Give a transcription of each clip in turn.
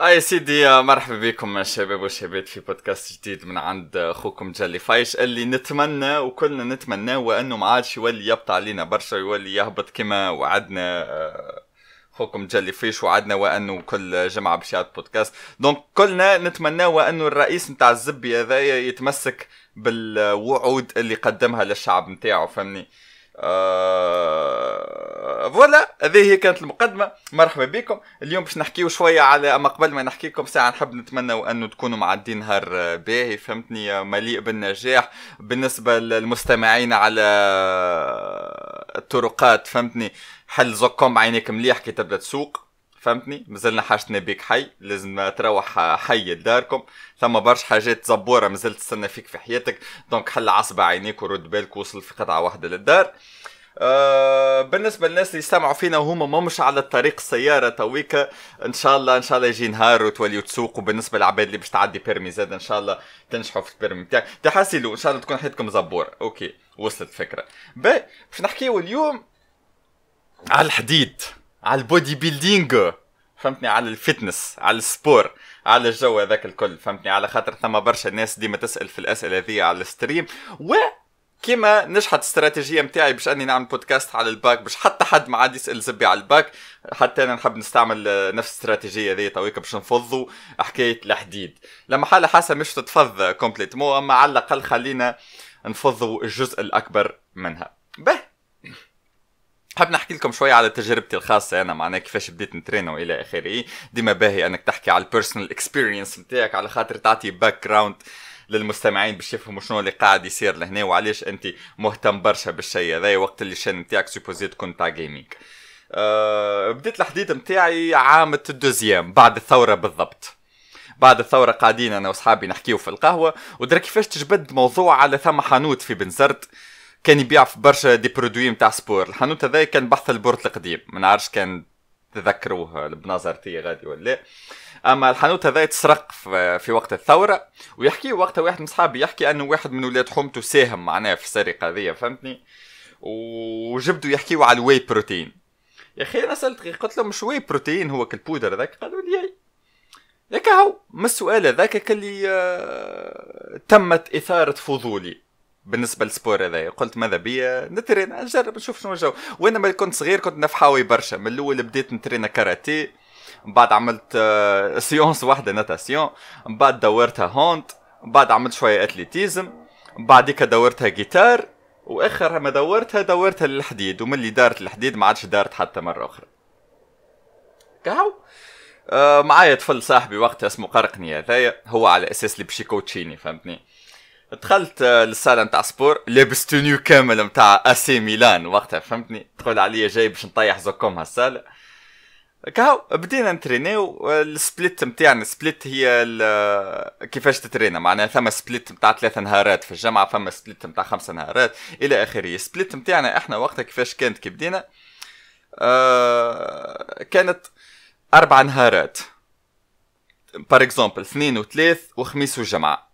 آه يا سيدي مرحبا بكم الشباب والشابات في بودكاست جديد من عند أخوكم جلي فايش اللي نتمنى وكلنا نتمنى وأنه ما عادش يولي يبطى علينا برشا يولي يهبط كما وعدنا آه، أخوكم جلي فيش وعدنا وأنه كل جمعه باش بودكاست. دونك كلنا نتمنى وأنه الرئيس نتاع الزبي هذايا يتمسك بالوعود اللي قدمها للشعب نتاعو فهمني؟ آه... voilà هذه هي كانت المقدمة. مرحبا بكم. اليوم باش نحكيو شوية على أما قبل ما نحكي لكم ساعة نحب نتمنى أنه تكونوا معدين نهار باهي فهمتني مليء بالنجاح. بالنسبة للمستمعين على الطرقات فهمتني حل زكم عينيك مليح كي تبدأ تسوق فهمتني. مازلنا حاجتنا بيك حي لازم تروح حي لداركم. ثم برشا حاجات زبورة مازلت تستنى فيك في حياتك. donc حل عصبة عينيك ورد بالك وصل في قطعة واحدة للدار. أه بالنسبة للناس اللي يستمعوا فينا وهما مش على الطريق السيارة تويكا إن شاء الله إن شاء الله يجي نهار وتوليوا تسوقوا بالنسبة للعباد اللي باش تعدي permis زاد إن شاء الله تنجحوا في ال permis بتاعك. تحسلوا إن شاء الله تكون حياتكم زبورة. OK وصلت الفكرة. باهي باش نحكيو اليوم على الحديد على ال bodybuilding. فهمتني؟ على ال fitness على ال sport على الجو هذاك الكل. فهمتني؟ على خاطر ثم برشا ناس ديما تسأل في الأسئلة هذه على ال stream. و كيما نجحت الاستراتيجيه نتاعي باش أني نعمل بودكاست على الباك باش حتى حد ما عاد يسأل زبي على الباك حتى أنا نحب نستعمل نفس الاستراتيجيه هذه تويك باش نفضوا حكاية الحديد. لما حالة حاسة مش تتفض complètement أما على الأقل خلينا نفضوا الجزء الأكبر منها. به. حاب نحكي لكم شوية على تجربتي الخاصة أنا معناها كيفاش بديت نترين وإلى آخره. ديما باهي أنك تحكي على ال personal experience نتاعك على خاطر تعطي background للمستمعين باش يفهموا شنو اللي قاعد يصير لهنا وعلاش انت مهتم برشا بالشيء هذا. وقت اللي ال chaîne نتاعك supposée تكون تاع gaming أه بديت الحديد نتاعي عام ال deuxième بعد الثورة بالضبط. بعد الثورة قاعدين أنا وأصحابي نحكيو في القهوة. ودرا كيفاش تجبد موضوع على ثم حانوت في بنزرت. كان يبيع في برشا des produits نتاع sport. الحانوت هذا كان بحذا ال port القديم. ما نعرفش كان تذكروه بنزرتي غادي ولا أما الحانوت هذا تسرق في وقت الثورة ويحكي وقتها واحد من صحابي يحكي أنه واحد من ولاد حومته ساهم معناه في السرقة هذه فهمتني؟ وجبدوا يحكيوا على ال whey protein يا أخي أنا سألت قلت لهم مش whey protein هو كالبودر هذاك؟ قالوا لي ياك هو ما السؤال هذاك اللي آه، تمت إثارة فضولي. بالنسبة لل sport هذايا. قلت ماذا بيا؟ نترين نجرب نشوف شنو الجو. وأنا ملي كنت صغير كنت نفحاوي برشا. من الأول بديت نترين كاراتيه. من بعد عملت séance آه، واحدة natation. من بعد دورتها hand. من بعد عملت شوية athlétisme. من بعديك دورتها جيتار. واخر ما دورتها دورتها للحديد. ومن اللي دارت الحديد ما عادش دارت حتى مرة أخرى. كهو آه معايا طفل صاحبي وقتها اسمه قرقني هذايا. هو على أساس اللي باش يكوتشيني فهمتني؟ دخلت للسالة نتاع sport لابس tenue كامل نتاع AC Milan وقتها فهمتني؟ تقول عليا جاي باش نطيح زكم هالسالة. كهو بدينا نترينيو ال split نتاعنا ال split هي كيفاش تترينا؟ معناها ثم split نتاع ثلاثة نهارات في الجمعة ثم split نتاع خمسة نهارات إلى آخره. ال split نتاعنا إحنا وقتها كيفاش كانت؟ كي بدينا آه كانت أربع نهارات. par exemple اثنين وثلاث وخميس وجمعة.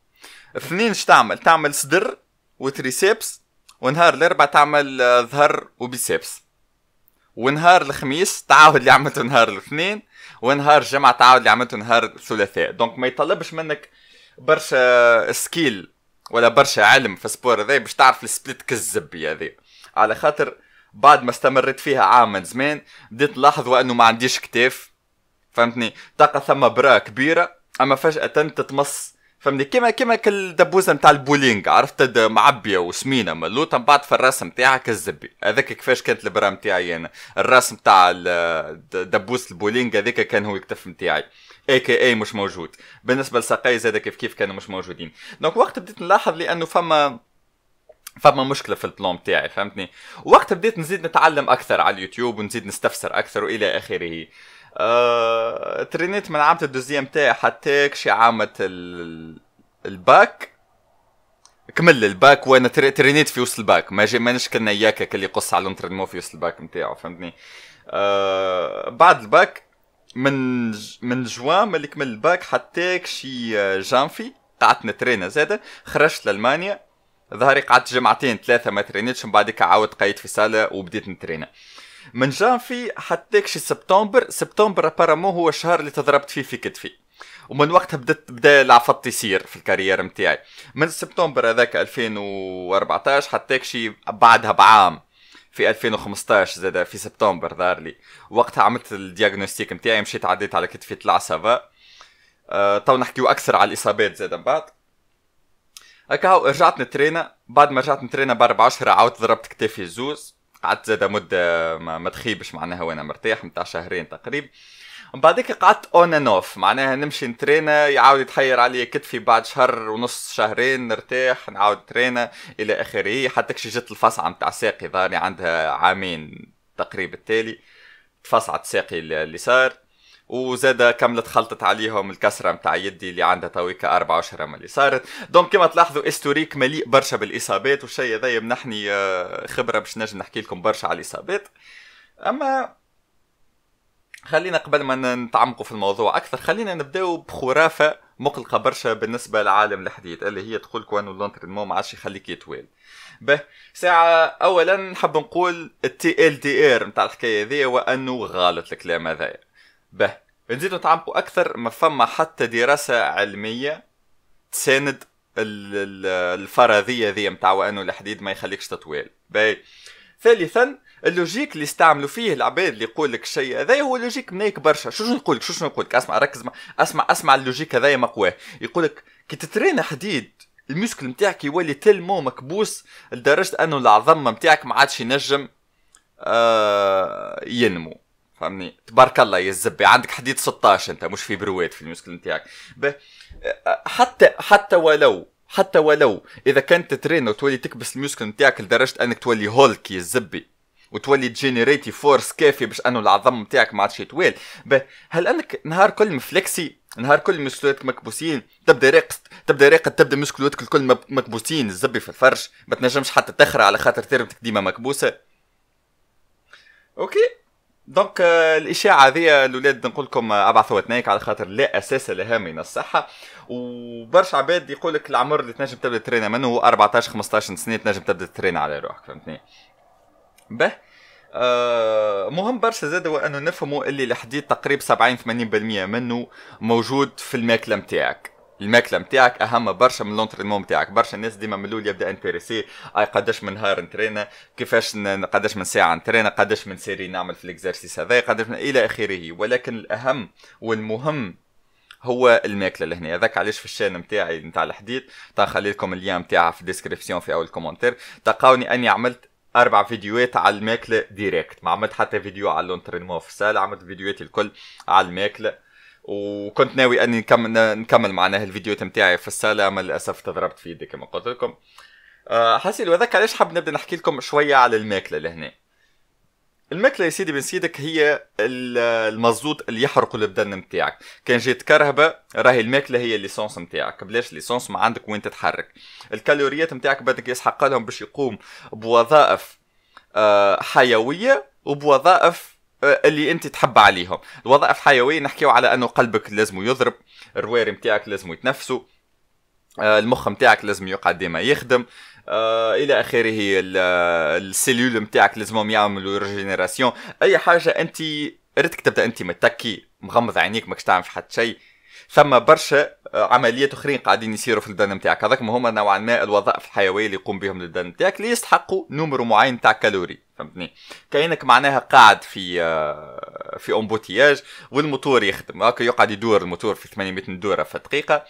اثنين اش تعمل؟ تعمل صدر و triceps ونهار الاربعاء تعمل آه، ظهر و biceps. ونهار الخميس تعاود اللي عملته نهار الاثنين ونهار الجمعة تعاود اللي عملته نهار الثلاثاء. donc ما يطلبش منك برشا skill ولا برشا علم في sport هذا باش تعرف ال split كالزبي هذا على خاطر بعد ما استمريت فيها عام من زمان بديت نلاحظ وأنه ما عنديش كتاف فهمتني؟ تلقى ثم bras كبيرة أما فجأة تتمص فهمني؟ كيما كيما كالدبوزه نتاع البولينغ عرفت؟ معبية وسمينة ملوطة من بعد في الراس نتاعك الزبي هذاك كيفاش كانت ال bras نتاعي أنا. الراس نتاع دبوس البولينغ هذاك كان هو الكتف نتاعي اي كي اي مش موجود. بالنسبة لساقي زاد كيف كيف كانوا مش موجودين. donc وقت بديت نلاحظ لأنه فما فما مشكلة في ال plan بتاعي فهمتني؟ وقت بديت نزيد نتعلم أكثر على اليوتيوب ونزيد نستفسر أكثر وإلى آخره. آه، ترينيت من عام ال deuxième تاعي حتى شي عامة الباك. كمل الباك وأنا ترينيت في وسط الباك. ما جي مانيش كنا إياك اللي يقص على ال entraînement في وسط الباك نتاعو فهمتني؟ آه بعد الباك من من جوان ملي كمل الباك حتى شي جانفي قعدت نترينا زاده. خرجت لألمانيا ظهري قعدت جمعتين ثلاثة ما ترينيتش من بعدك عاودت قيدت في صالة وبديت نترينا. من جانفي حتى شي سبتمبر سبتمبر apparemment هو الشهر اللي تضربت فيه في كتفي. ومن وقتها بدت بدأ العفط يصير في ال carrière نتاعي من سبتمبر هذاك 2014 حتى شي بعدها بعام في 2015 زاد في سبتمبر ظهر لي. وقتها عملت ال diagnostic نتاعي مشيت عديت على كتفي طلع ça va. أه تو نحكيو أكثر على الإصابات زاد من بعد. هكا رجعت نترينا بعد ما رجعت نترينا باربع اشهر عاودت ضربت كتافي الزوز قعدت زاد مده ما, ما تخيبش معناها وأنا مرتاح نتاع شهرين تقريبا من بعدك قعدت on and off معناها نمشي نترينا يعاود يتحير علي كتفي بعد شهر ونص شهرين نرتاح نعاود ترينا إلى آخره. حتى كشي جت الفصعه نتاع ساقي ظهري عندها عامين تقريبا التالي. تفصعت ساقي اللي صار. وزاد كملت خلطت عليهم الكسرة نتاع يدي اللي عندها تويكا أربعة أشهر اللي صارت. donc كما تلاحظوا historique مليء برشا بالإصابات والشيء هذا يمنحني آه، خبرة باش نجم نحكي لكم برشا على الإصابات. أما خلينا قبل ما نتعمقوا في الموضوع أكثر خلينا نبداو بخرافة مقلقة برشا بالنسبة للعالم الحديث اللي هي تقول كوانو l'entraînement ما عادش يخليك تطوال. به ساعة اولا نحب نقول ال TL;DR نتاع الحكاية ذي هو انه غلط الكلام هذايا. به. نزيدو نتعمقوا أكثر ما فما حتى دراسة علمية تساند الفرضية ذي نتاع انه الحديد ما يخليكش تطوال. باهي. ثالثا ال logique اللي استعملوا فيه العباد اللي يقول لك الشيء هذا هو logique منيك برشا. شو نقول لك؟ شو نقول لك؟ أسمع ركز مع اسمع أسمع ال logique هذا مقواه. يقول لك كي تترين حديد ال muscle نتاعك يولي tellement مكبوس لدرجة أنه العظم نتاعك ما عادش ينجم آه ينمو. فهمني؟ تبارك الله يا الزبي عندك حديد 16 أنت مش في بروات في ال muscle نتاعك. حتى حتى ولو حتى ولو إذا كنت ترين وتولي تكبس ال muscle نتاعك لدرجة أنك تولي هولك يا الزبي وتولي ت générer des forces كافي باش انه العظم نتاعك ما عادش يطوال هل أنك نهار كل مفلكسي نهار كل مسكولاتك مكبوسين تبدأ راقد تبدأ راقد تبدأ مسكولاتك الكل مكبوسين الزبي في الفرش ما تنجمش حتى تخرى على خاطر ترمتك ديما مكبوسة. okay؟ donc آه، الإشاعة هذه الأولاد نقول لكم آه، أبعثوا تنيك على خاطر لا أساس لها من الصحة. وبرشا عباد يقول لك العمر اللي تنجم تبدأ ترينا منه هو 14 15 سنه تنجم تبدأ ترينا على روحك فهمتني؟ به. آه مهم برشا زاد هو أنه نفهموا اللي الحديد تقريبا 70 80% منه موجود في الماكلة نتاعك الماكلة نتاعك أهم برشا من l'entraînement نتاعك برشا الناس ديما من الأول يبدأ intéressé أي قداش من نهار نترينا كيفاش قداش من ساعة نترينا قداش من série نعمل في ال exercice هذا قداش من إلى آخره. ولكن الأهم والمهم هو الماكلة لهنا. هذاك علاش في ال chaîne نتاعي نتاع الحديد تنخلي لكم ال lien نتاعها في ال description في أول commentaire تلقاوني أني عملت أربع فيديوهات على الماكلة direct ما عملت حتى فيديو على l'entraînement في السالة عملت فيديوهاتي الكل على الماكلة وكنت ناوي أني نكمل نكمل معناها الفيديوهات نتاعي في السالة أما للأسف تضربت في يدي كما قلت لكم. أه حسيت وذاك علاش حاب نبدأ نحكي لكم شوية على الماكلة لهنا؟ الماكلة يا سيدي بن سيدك هي المزوط اللي يحرق البدن نتاعك كان جيت كرهبة راهي الماكلة هي l'essence نتاعك بلاش l'essence ما عندك وين تتحرك. الكالوريات نتاعك بدنك يسحق لهم باش يقوم بوظائف آه، حيوية وبوظائف آه، اللي انت تحب عليهم. الوظائف الحيوية نحكيو على أنه قلبك لازم يضرب الرواري نتاعك لازم يتنفسوا آه، المخ نتاعك لازم يقعد ديما يخدم آه إلى آخره ال cellules نتاعك لازمهم يعملوا régénération أي حاجة أنت ريتك تبدأ أنت متكي مغمض عينيك ماكش تعمل حتى شيء. ثم برشا آه، عمليات أخرين قاعدين يصيروا في البدن نتاعك. هذاك هما نوعا ما الوظائف الحيوية اللي يقوم بهم البدن نتاعك اللي يستحقوا نمر معين تاع كالوري فهمتني؟ كأنك معناها قاعد في آه، في أمبوتياج والموتور يخدم. هكا يقعد يدور الموتور في 800 دورة في دقيقه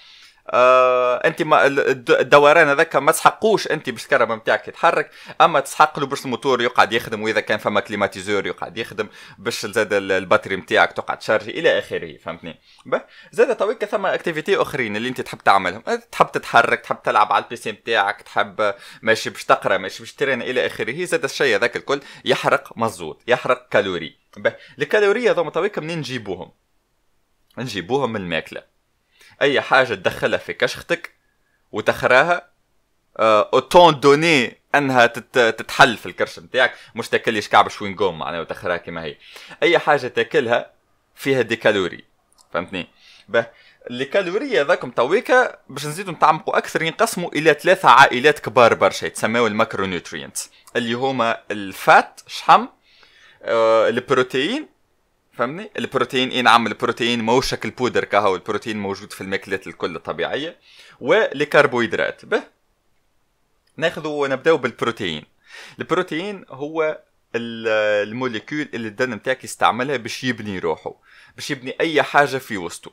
آه أنت ما الدوران هذاك ما تسحقوش أنت باش الكهرباء نتاعك يتحرك. أما تسحق له باش الموتور يقعد يخدم وإذا كان فما كليماتيزور يقعد يخدم باش زاد ال batterie نتاعك تقعد تشارجي إلى آخره فهمتني؟ زاد تويك ثم activités أخرين اللي أنت تحب تعملهم. تحب تتحرك تحب تلعب على ال PC نتاعك تحب ماشي باش تقرأ ماشي باش ترين إلى آخره. زاد الشيء هذاك الكل يحرق مزوط يحرق calories. ال calories هذوما تويك منين نجيبوهم؟ نجيبوهم من الماكلة. أي حاجة تدخلها في كشختك وتخراها étant آه، donné أنها تتحل في الكرش نتاعك مش تاكليش كعب chewing-gum معناها وتخراها كما هي. أي حاجة تاكلها فيها des calories. فهمتني؟ به ال calories ذاكم تويكا باش نزيدو نتعمقوا أكثر ينقسموا إلى ثلاثة عائلات كبار برشا يتسموا ال macronutrients اللي هما ال fat شحم آه البروتين فهمني؟ البروتين اي نعم البروتين مو شكل بودر كهو البروتين موجود في الماكلات الكل الطبيعية والكربوهيدرات. به. ناخذ نبداو بالبروتين. البروتين هو ال molécule اللي البدن نتاعك يستعملها باش يبني روحه باش يبني أي حاجة في وسطه.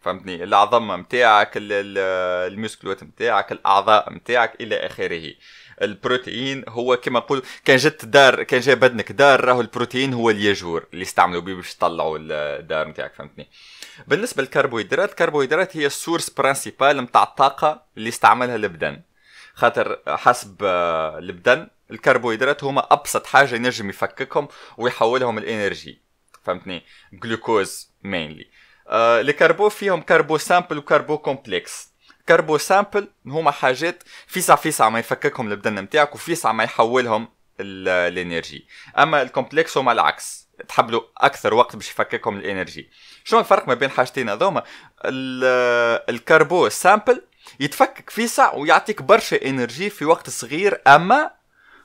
فهمتني؟ العظم نتاعك المسكلات نتاعك الأعضاء نتاعك إلى آخره. البروتين هو كما نقول كان جت دار كان جاي بدنك دار راهو البروتين هو الياجور اللي استعملوا به باش يطلعوا الدار نتاعك فهمتني؟ بالنسبة للكربوهيدرات الكربوهيدرات هي ال source principale نتاع الطاقة اللي استعملها البدن. خاطر حسب آه، البدن الكربوهيدرات هما أبسط حاجة ينجم يفككهم ويحولهم ل énergie فهمتني؟ جلوكوز mainly آه ال carbo فيهم carbo simple و carbo complexe carbo simple هما حاجات فيسع فيسع ما يفككهم البدن نتاعك وفيسع ما يحولهم ل énergie. أما ال complexe هما العكس تحبلوا أكثر وقت باش يفككهم ل énergie. شنو الفرق ما بين حاجتين هذوما؟ الـ carbo simple يتفكك فيسع ويعطيك برشا énergie في وقت صغير أما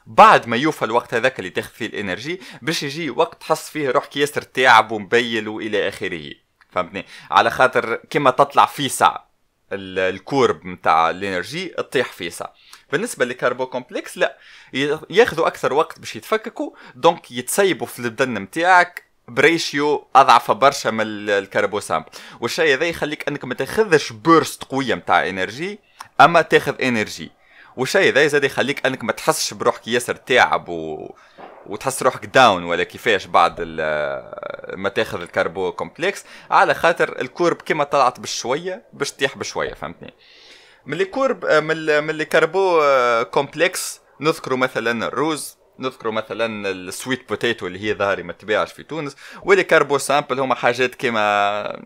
بعد ما يوفى الوقت هذاك اللي تاخذ فيه الـ énergie باش يجي وقت تحس فيه روحك ياسر تعب ومبيل وإلى آخره. فهمتني؟ على خاطر كما تطلع فيسع. الـ courbe نتاع الـ énergie تطيح فيسع بالنسبة للـ carbo complexe لا ياخذوا أكثر وقت باش يتفككوا donc يتسيبوا في البدن نتاعك بريشيو أضعف برشا من الـ carbo simple والشيء هذا يخليك أنك ما تاخذش en: burst قوية نتاع énergie أما تاخذ énergie. والشيء ذا زاد يخليك أنك ما تحسش بروحك ياسر تعب و... وتحس روحك down ولا كيفاش بعد ما تاخذ الـ carbo complexe على خاطر الـ courbe كما طلعت بشوية باش تطيح بشوية فهمتني؟ من الـ courbe من الـ carbo complexe نذكروا مثلا الروز نذكروا مثلا الـ sweet potato اللي هي ظاهري ما تبيعش في تونس. والـ carbo simple هما حاجات كما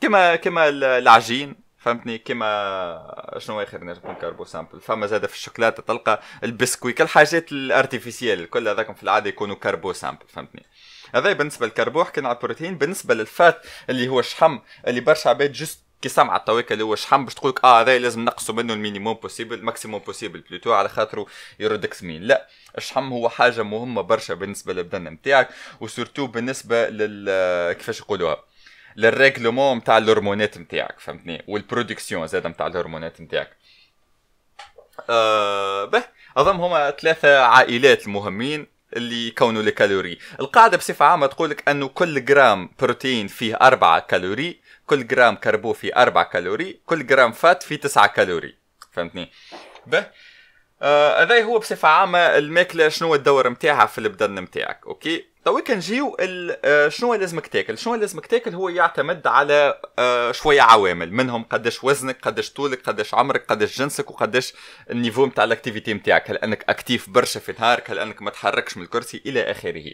كما كما العجين. فهمتني كيما شنو اخر نجم carbo simple. فما زاد في الشوكولاتة تلقى البسكوي كل الحاجات الـ artificiel الكل هذاكم في العادة يكونوا carbo simple فهمتني. هذا بالنسبة للـ carbo حكينا على البروتين. بالنسبة للـ fat اللي هو الشحم اللي برشا عباد juste كي سمع التويكا اللي هو الشحم باش تقولك آه هذا لازم نقصوا منه الـ minimum possible maximum possible plutôt على خاطره يردك سمين لا الشحم هو حاجة مهمة برشا بالنسبة للبدن نتاعك و surtout بالنسبة لل كيفاش يقولوها؟ للـ règlement نتاع الهرمونات نتاعك فهمتني؟ والـ production زاد نتاع الهرمونات نتاعك. آه به اظن هما ثلاثة عائلات المهمين اللي يكونوا الـ calories القاعدة بصفة عامة تقول لك أنه كل جرام بروتين فيه أربعة calories كل جرام carbo فيه أربعة calories كل جرام fat فيه تسعة calories. فهمتني؟ به آه، هذا آه هو بصفة عامة الماكلة شنو الدور نتاعها في البدن نتاعك okay؟ تو كنجيو آه، شنو لازمك تاكل؟ شنو لازمك تاكل هو يعتمد على آه، شوية عوامل منهم قداش وزنك قداش طولك قداش عمرك قداش جنسك وقداش الـ niveau نتاع الـ activité نتاعك هل انك actif برشا في نهارك هل انك ما تحركش من الكرسي إلى آخره.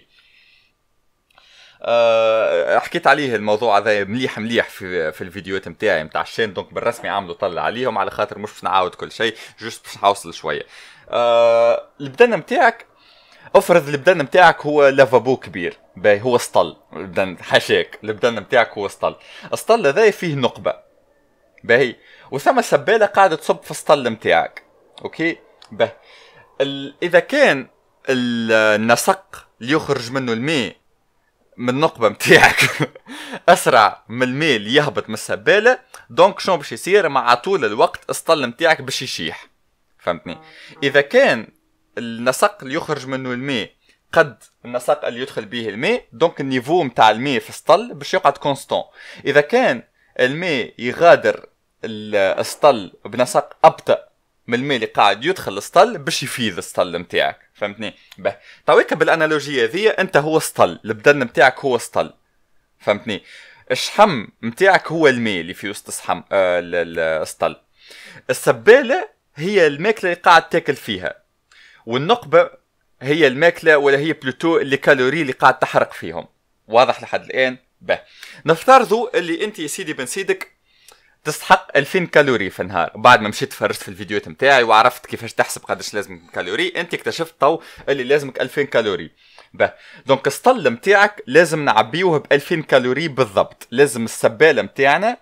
أه حكيت عليه الموضوع هذا مليح مليح في في الفيديوهات نتاعي نتاع الشين. donc بالرسمي عاملوا طلع عليهم على خاطر مش باش نعاود كل شيء juste باش نحوصل شوية. أه البدن نتاعك افرض البدن نتاعك هو lavabo كبير. باهي هو سطل البدن حاشاك البدن نتاعك هو سطل السطل هذا فيه نقبة. باهي وثم سباله قاعدة تصب في السطل نتاعك okay؟ باهي. إذا كان النسق اللي يخرج منه الماء من النقبة نتاعك أسرع من الماء اللي يهبط من السبالة donc شنو باش يصير؟ مع طول الوقت السطل نتاعك باش يشيح. فهمتني؟ إذا كان النسق اللي يخرج منه الماء قد النسق اللي يدخل به الماء donc الـ niveau نتاع الماء في السطل باش يقعد constant إذا كان الماء يغادر السطل بنسق أبطأ من الماء اللي قاعد يدخل السطل باش يفيض السطل نتاعك فهمتني؟ به تويك بالـ analogie ذي أنت هو سطل البدن نتاعك هو سطل فهمتني؟ الشحم نتاعك هو الماء اللي في وسط آه السطل. السبالة هي الماكلة اللي قاعد تاكل فيها. والنقبة هي الماكلة ولا هي plutôt les calories اللي قاعد تحرق فيهم. واضح لحد الآن؟ به. نفترضوا اللي أنت يا سيدي بن سيدك تستحق 2000 calories في النهار. بعد ما مشيت فرجت في الفيديوهات نتاعي وعرفت كيفاش تحسب قداش لازم calories أنت اكتشفت تو اللي لازمك 2000 calories. به. donc السطل نتاعك لازم نعبيوه ب 2000 calories بالضبط. لازم السبالة نتاعنا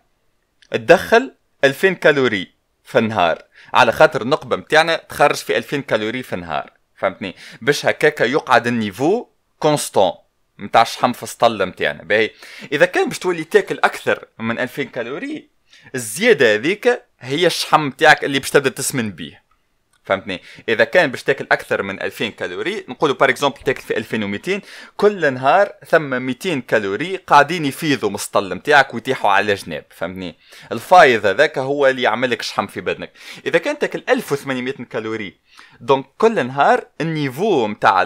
تدخل 2000 calories في النهار. على خاطر النقبة نتاعنا تخرج في 2000 calories في النهار فهمتني؟ باش هكاكا يقعد الـ niveau constant نتاع الشحم في السطل نتاعنا باهي. إذا كان باش تولي تاكل أكثر من 2000 calories الزيادة هذيك هي الشحم نتاعك اللي باش تبدأ تسمن بيه. فهمتني؟ إذا كان باش تاكل أكثر من 2000 calories نقولوا par exemple تاكل في 2200 كل نهار ثم 200 calories قاعدين يفيضوا من السطل نتاعك ويتيحوا على جناب فهمتني؟ الفايض هذاك هو اللي يعمل لك شحم في بدنك. إذا كان تاكل 1800 calories donc كل نهار الـ niveau نتاع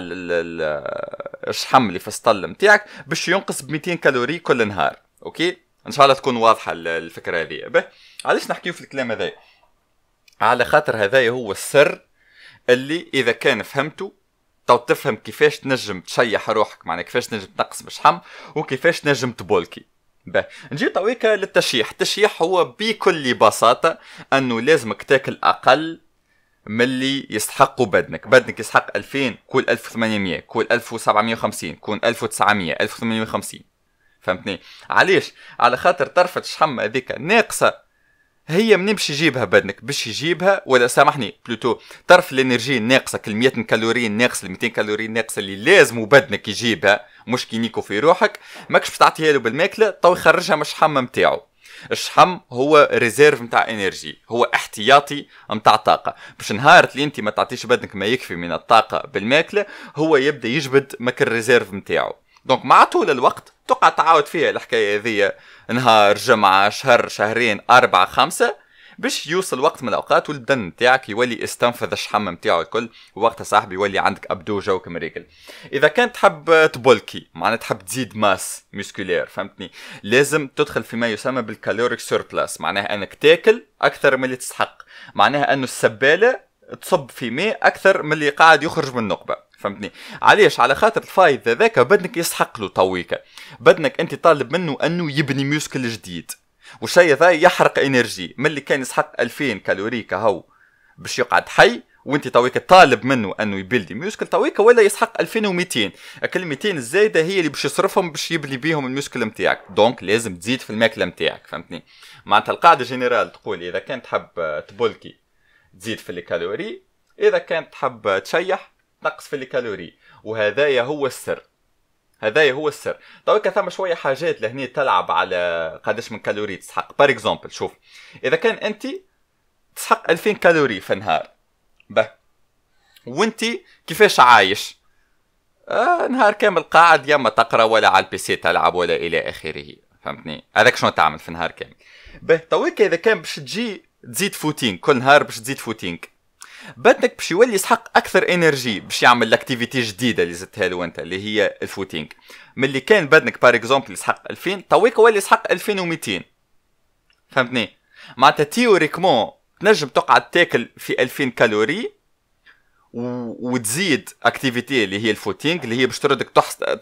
الشحم اللي في السطل نتاعك باش ينقص ب 200 calories كل نهار okay؟ إن شاء الله تكون واضحة الفكرة هذه. علاش نحكيو في الكلام هذا على خاطر هذايا هو السر اللي إذا كان فهمته تو تفهم كيفاش تنجم تشيح روحك معناها كيفاش تنجم تنقص بشحم وكيفاش تنجم تبولكي. به نجي تويكا للتشيح. التشيح هو بكل بساطة أنه لازمك تاكل أقل من اللي يستحقوا بدنك. بدنك يستحق 2000 كل 1800 كل 1750 كون 1900 1850 فهمتني؟ علاش؟ على خاطر طرفة الشحم هذيك ناقصة هي منين باش يجيبها بدنك باش يجيبها ولا سامحني plutôt طرف الـ énergie الناقصه كل 100 calories ناقص ال 200 calories ناقصه اللي لازم بدنك يجيبها مش كينيكو في روحك. ماكش باش تعطيها له بالماكلة تو يخرجها من الشحم نتاعو الشحم هو réserve نتاع énergie هو احتياطي نتاع طاقة. باش نهار اللي انت ما تعطيش بدنك ما يكفي من الطاقة بالماكلة هو يبدأ يجبد ماك الريزيرف نتاعو دونك مع طول الوقت تقعد تعاود فيها الحكاية هذيا نهار جمعة شهر شهرين أربعة خمسة باش يوصل وقت من الأوقات والبدن نتاعك يولي استنفذ الشحم نتاعو الكل ووقتها صاحبي يولي عندك أبدو جوك مريكل إذا كان تحب تبولكي معناها تحب تزيد ماس مسكولير فهمتني؟ لازم تدخل في ما يسمى بالكالوريك سيربلاس معناها أنك تاكل أكثر من اللي تستحق. معناها انه السبالة تصب في ماء أكثر من اللي قاعد يخرج من النقبة. فهمتني؟ علاش؟ على خاطر الفايض هذاك بدنك يسحق له تويكا بدنك أنت طالب منه أنه يبني muscle جديد. والشيء ذا يحرق énergie. من اللي كان يسحق 2000 calories كهو باش يقعد حي وأنت تويك طالب منه أنه يبلدي muscle تويك ولا يسحق 2200 أكل 200 الزايدة هي اللي باش يصرفهم باش يبلي بيهم ال muscle نتاعك donc لازم تزيد في الماكلة نتاعك فهمتني؟ معناتها القاعدة générale تقول إذا كان تحب تبولكي تزيد في ال calories إذا كان تحب تشيح نقص في ال calories وهذايا هو السر. هذايا هو السر. تويكا ثم شوية حاجات لهني تلعب على قداش من calories تسحق. par exemple شوف إذا كان أنت تسحق 2000 calories في النهار به. وأنت كيفاش عايش؟ آه نهار كامل قاعد يا اما تقرأ ولا على ال PC تلعب ولا إلى آخره. فهمتني؟ هذاك شنو تعمل في نهار كامل؟ به. تويكا إذا كان باش تجي تزيد footing كل نهار باش تزيد footing بدنك باش يولي يسحق أكثر énergie باش يعمل l'activité جديدة اللي زدتها له أنت اللي هي ال footing. من اللي كان بدنك par exemple يسحق 2000 تويك ولي يسحق 2200 فهمتني؟ معناتها théoriquement تنجم تقعد تاكل في 2000 calories وتزيد activité اللي هي ال footing اللي هي باش تردك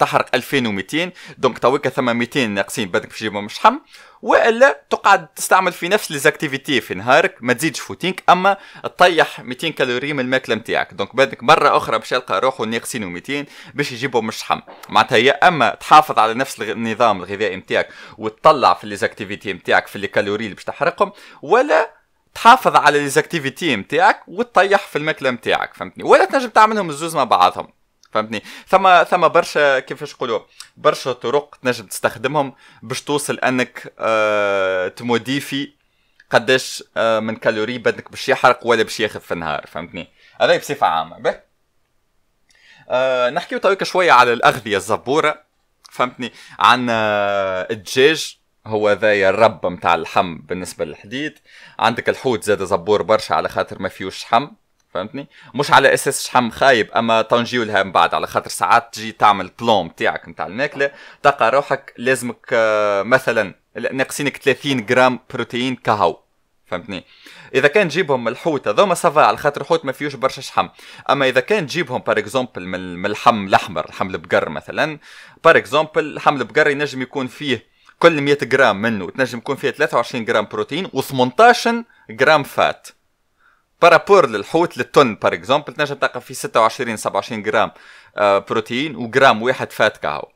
تحرق 2200 donc تويكا ثم 200 ناقصين بدك باش تجيبهم شحم. وإلا تقعد تستعمل في نفس les activités في نهارك ما تزيدش footing أما تطيح 200 calories من الماكلة نتاعك donc بدك مرة أخرى باش يلقى روحه ناقصين 200 باش يجيبهم الشحم معناتها يا أما تحافظ على نفس النظام الغذائي نتاعك وتطلع في les activités نتاعك في ال calories اللي باش تحرقهم ولا تحافظ على les activités نتاعك وتطيح في الماكلة نتاعك فهمتني؟ ولا تنجم تعملهم الزوز مع بعضهم فهمتني؟ ثم ثم برشا كيفاش نقولوا برشا طرق تنجم تستخدمهم باش توصل أنك آه تموديفي قداش آه من كالوري بدك باش يحرق ولا باش ياخذ في النهار فهمتني؟ هذا بصفة عامة. به. آه نحكيو شوية على الأغذية الزبورة فهمتني؟ عن آه الدجاج. هو ذا الرب متاع اللحم بالنسبة للحديد. عندك الحوت زاد زبور برشا على خاطر ما فيهوش شحم فهمتني؟ مش على أساس شحم خايب أما تنجيو لها من بعد على خاطر ساعات تجي تعمل plan تاعك نتاع الماكلة. تلقى روحك لازمك آه، مثلا ناقصينك 30 جرام بروتين كهو فهمتني؟ إذا كان تجيبهم من الحوت هذوما ça va على خاطر الحوت ما فيهوش برشا شحم أما إذا كان تجيبهم par exemple من اللحم الأحمر لحم البقر مثلا par exemple لحم البقر ينجم يكون فيه كل 100 جرام منه تنجم يكون فيها 23 جرام بروتين و18 جرام fat. par rapport للحوت لل thon par exemple تنجم تلقى فيه 26 27 جرام آه، بروتين وجرام واحد fat كهو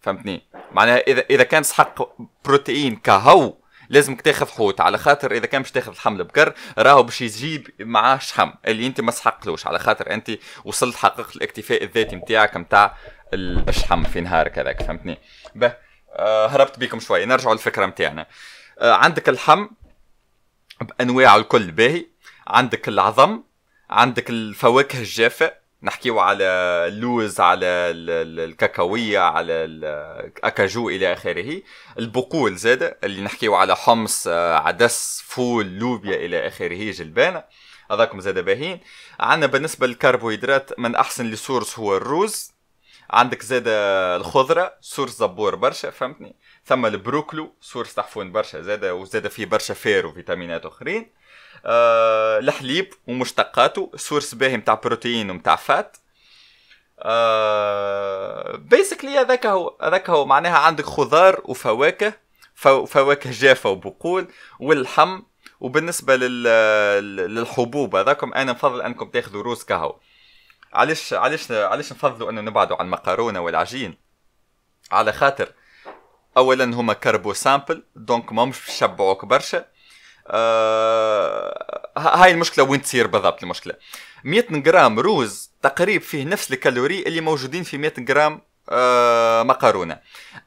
فهمتني؟ معناها إذا إذا كان تسحق بروتين كهو لازمك تاخذ حوت. على خاطر إذا كان باش تاخذ لحم بقر راهو باش يجيب معاه شحم اللي أنت ما تسحقلوش على خاطر أنت وصلت حققت الاكتفاء الذاتي نتاعك نتاع الشحم في نهارك هذاك. فهمتني؟ به. هربت بيكم شوي. نرجعوا للفكرة نتاعنا آه عندك اللحم بانواعه الكل باهي. عندك العظم عندك الفواكه الجافة. نحكيو على اللوز على الكاكاوية على ال acajou إلى آخره. البقول زاد اللي نحكيو على حمص آه، عدس فول لوبيا إلى آخره جلبانة هذاكم زاد باهين عندنا بالنسبة للكربوهيدرات من أحسن les sources هو الروز. عندك زاد الخضرة source زبور برشا فهمتني؟ ثم ال brocoli source تحفون برشا زاد وزاد فيه برشا fibres وفيتامينات أخرين. آه الحليب ومشتقاته source باهي متاع بروتين ومتاع fat. آه basically هذاك هو هذاك هو معناها عندك خضار وفواكه فواكه جافة وبقول واللحم وبالنسبة لل... للحبوب هذاكم أنا نفضل أنكم تاخذوا روز كهو. علاش علاش علاش نفضلوا أنه نبعدوا عن المقارونة والعجين؟ على خاطر أولا هما carbo simple donc ما مش يشبعوك برشا. آه هاي المشكلة وين تصير بالضبط المشكلة؟ 100 جرام روز تقريب فيه نفس ال calories اللي موجودين في 100 جرام آه مقارونة.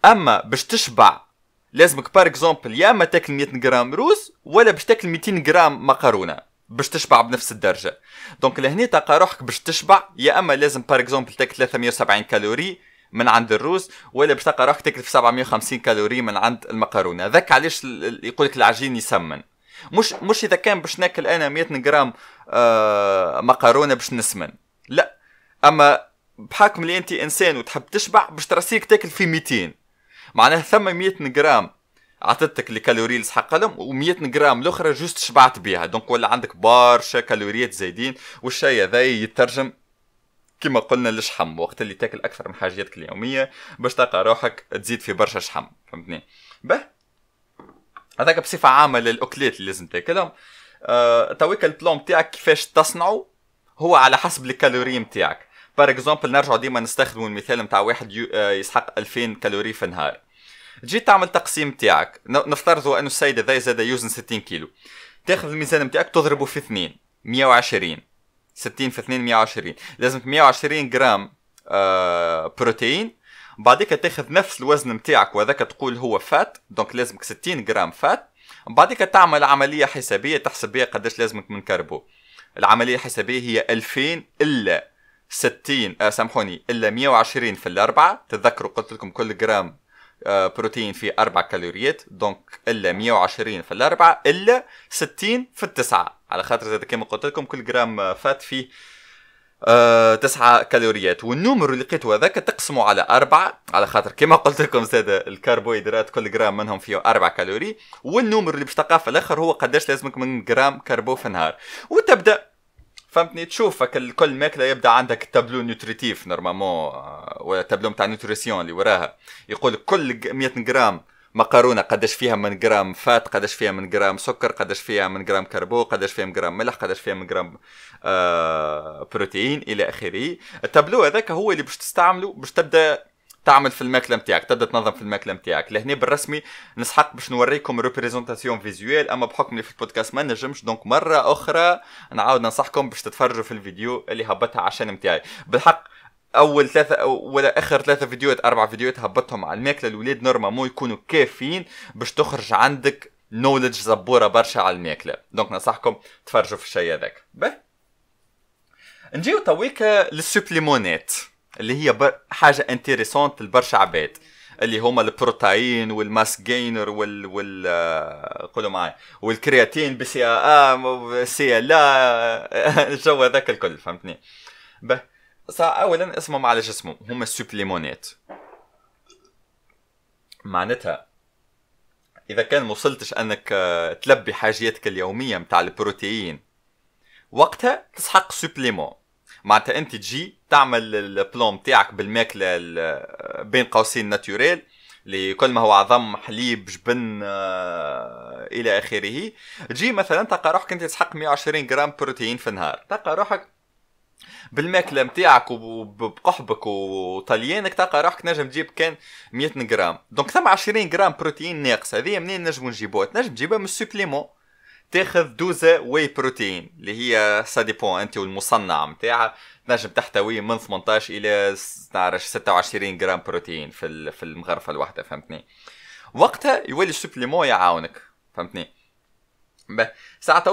أما باش تشبع لازمك par exemple يا اما تاكل 100 جرام روز ولا باش تاكل 200 جرام مقارونة. باش تشبع بنفس الدرجة. donc لهنا تلقى روحك باش تشبع. يا أما لازم par exemple تاكل 370 calories من عند الروز ولا باش تلقى روحك تاكل في 750 calories من عند المقارونه ذاك علاش يقول لك العجين يسمن. مش مش إذا كان باش ناكل أنا 100 جرام آه مقارونه باش نسمن. لا. أما بحكم اللي أنت إنسان وتحب تشبع باش ترسيك تاكل في 200 معناها ثم 100 جرام عطتك سحق لهم و100 جرام الاخرى juste شبعت بها donc ولا عندك برشا كالوريات زايدين والشيء هذا يترجم كما قلنا للشحم وقت اللي تاكل أكثر من حاجاتك اليومية باش تلقى روحك تزيد في برشا شحم. فهمتني؟ به؟ هذاك بصفة عامة للأكلات اللي لازم تاكلهم. أه تويك ال plan تاعك كيفاش تصنعه؟ هو على حسب ال calories نتاعك par exemple نرجعوا ديما نستخدموا المثال نتاع واحد آه، يسحق 2000 calories في النهار. تجي تعمل تقسيم تاعك. نفترضوا أنه السيد هذا زاد يوزن 60 كيلو. تاخذ الميزان نتاعك تضربه في اثنين 120 60 في 2 120 لازمك 120 جرام آه بروتين. بعديك تاخذ نفس الوزن نتاعك وهذاك تقول هو fat donc لازمك 60 جرام fat. بعديك تعمل عملية حسابية تحسب بها قداش لازمك من carbo. العملية الحسابية هي 2000 إلا 60 آه سامحوني إلا 120 في الأربعة. تتذكروا قلت لكم كل جرام آه بروتين فيه 4 كالوريات donc إلا 120 في الأربعة إلا 60 في التسعة. على خاطر زاد كما قلت لكم كل جرام fat فيه آه تسعة كالوريات. والنمر اللي لقيته هذاك تقسمه على أربعة. على خاطر كما قلت لكم زاد الكربوهيدرات كل جرام منهم فيه أربعة calories. والنمر اللي باش في الآخر هو قداش لازمك من جرام carbo في النهار. وتبدأ فهمتني؟ تشوف كل ماكلة يبدأ عندك tableau nutritif normalement ولا تابلو نتاع nutrition اللي وراها. يقول كل 100 جرام مقارونه قداش فيها من جرام fat قداش فيها من جرام سكر قداش فيها من جرام carbo قداش فيها من جرام ملح قداش فيها من جرام آه بروتين إلى آخره. التابلو هذاك هو اللي باش تستعمله باش تبدأ تعمل في الماكلة نتاعك تبدأ تنظم في الماكلة نتاعك لهنا بالرسمي نسحق باش نوريكم représentation visuelle أما بحكم اللي في البودكاست ما نجمش donc مرة أخرى نعاود ننصحكم باش تتفرجوا في الفيديو اللي هبطها ع ال chaîne نتاعي بالحق أول ثلاثة ولا آخر ثلاثة فيديوهات أربع فيديوهات هبطهم على الماكلة. الاولاد normalement يكونوا كافيين باش تخرج عندك knowledge زبورة برشا على الماكلة. donc ننصحكم تفرجوا في الشيء هذاك. نجيو تويك لل supplément ات. اللي هي بر... حاجة intéressante لبرشا عباد. اللي هما البروتين وال mass gainer وال وال آه، قولوا معي والكرياتين BCAAs لا الجو هذاك الكل فهمتني؟ باهي اولا اسمهم على جسمهم هم ال supplément ات معناتها إذا كان وصلتش أنك آه، تلبي حاجياتك اليومية متاع البروتين وقتها تسحق supplément. معناتها انت تجي تعمل ال plan تاعك بالماكلة بين قوسين naturelle اللي كل ما هو عظم حليب جبن آه إلى آخره. تجي مثلا تلقى روحك أنت تسحق 120 جرام بروتين في النهار. تلقى روحك بالماكلة نتاعك وبقحبك وطليانك تلقى روحك نجم تجيب كان 100 جرام donc ثم 20 جرام بروتين ناقص. هذه منين نجمو نجيبوها؟ نجم تجيبها من ال supplément تاخذ دوزة whey protein اللي هي ça dépend أنت والمصنع نتاعها تنجم تحتوي من 18 إلى نعرف 26 جرام بروتين في في المغرفة الواحدة فهمتني؟ وقتها يولي ال supplément يعاونك فهمتني؟ ساعة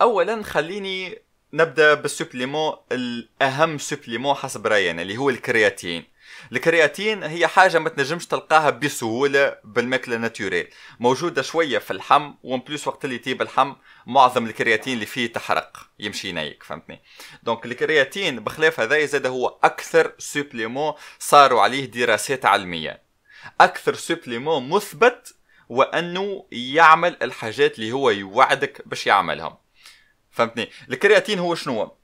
اولا خليني نبدأ بال supplément الأهم supplément حسب رأيي اللي هو الكرياتين. الكرياتين هي حاجة ما تنجمش تلقاها بسهولة بالماكلة naturelle موجودة شوية في اللحم و en plus وقت اللي تجيب اللحم معظم الكرياتين اللي فيه تحرق يمشي نيك فهمتني؟ donc الكرياتين بخلاف هذا زاد هو أكثر supplément صاروا عليه دراسات علمية. أكثر supplément مثبت وأنه يعمل الحاجات اللي هو يوعدك باش يعملهم. فهمتني؟ الكرياتين هو شنو؟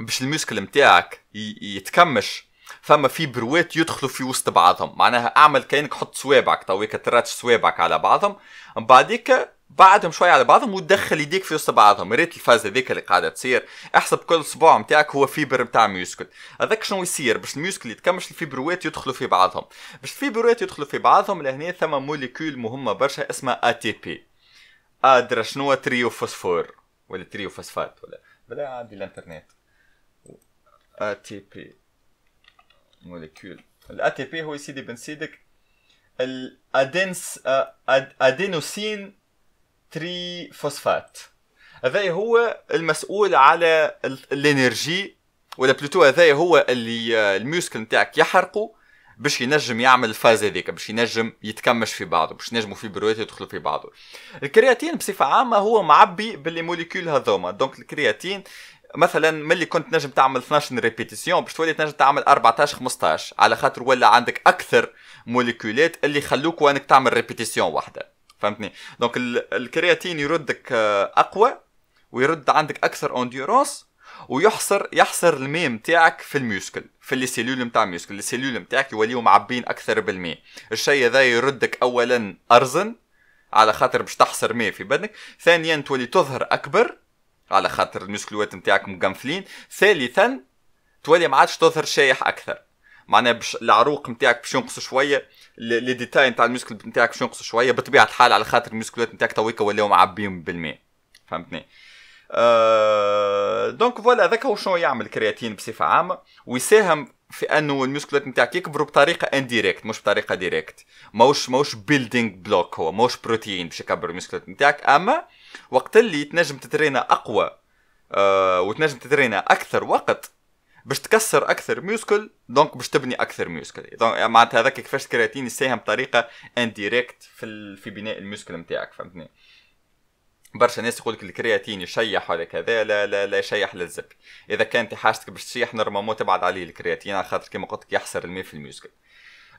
باش ال muscle نتاعك يتكمش فما fibre وات يدخلوا في وسط بعضهم. معناها أعمل كأنك حط صوابعك تويك تراتش صوابعك على بعضهم. بعديك بعدهم شوية على بعضهم وتدخل يديك في وسط بعضهم. ريت الفاز هذيك اللي قاعدة تصير. احسب كل صباع نتاعك هو fibre نتاع muscle هذاك شنو يصير؟ باش ال muscle يتكمش ال fibre وات يدخلوا في بعضهم. باش ال fibre وات يدخلوا في بعضهم لهنا ثم molécule مهمه برشا اسمها ATP ادرا شنو triphosphore؟ ولا triphosphate ولا بلا عندي الإنترنت. ATP molécule. ال ATP هو سيدي بن سيدك ال adénos adénosine triphosphate هذا هو المسؤول على ال energy ولا plutôt هذا هو اللي ال muscle نتاعك يحرقه باش ينجم يعمل الفاز هذيك باش ينجم يتكمش في بعضه باش ينجموا fibre وات يدخلوا في بعضه الكرياتين بصفة عامة هو معبي ب les molécules هذوما. donc الكرياتين مثلا ملي كنت نجم تعمل 12 répétitions باش تولي تنجم تعمل 14 15 على خاطر ولا عندك أكثر molécule ات اللي يخلوك وانك تعمل répétition واحدة. فهمتني؟ donc الكرياتين يردك آه، أقوى ويرد عندك أكثر endurance ويحصر يحصر الماء نتاعك في ال muscle في les cellules نتاع ال muscle ال cellules نتاعك يوليو معبين أكثر بالماء الشيء هذا يردك اولا أرزن على خاطر باش تحصر ماء في بدنك. ثانيا تولي تظهر أكبر على خاطر ال muscle وات نتاعك مقنفلين. ثالثا تولي ما عادش تظهر شايح أكثر. معناها باش العروق نتاعك باش ينقصوا شوية les détails نتاع ال muscle نتاعك باش ينقصوا شوية بطبيعة الحال على خاطر ال muscle ات نتاعك تويكا ولاو معبيهم بالماء. فهمتني؟ أه... donc voilà هذاك هو شنو يعمل الكرياتين بصفة عامة. ويساهم في أنه ال muscle ات نتاعك يكبروا بطريقة indirecte مش بطريقة directe موش موش building block هو موش بروتين باش يكبر ال muscle ات نتاعك. أما وقت اللي تنجم تترينا أقوى آه وتنجم تترينا أكثر وقت باش تكسر أكثر muscle donc باش تبني أكثر muscle. donc معناتها هذاك كيفاش الكرياتين يساهم بطريقة indirecte في في بناء ال muscle نتاعك فهمتني؟ برشا ناس يقول لك الكرياتين يشيح ولا كذا لا لا لا يشيح للزبي إذا كانت حاجتك باش تشيح normalement تبعد عليه الكرياتين على خاطر كيما قلت لك يحصر الماء في ال muscle.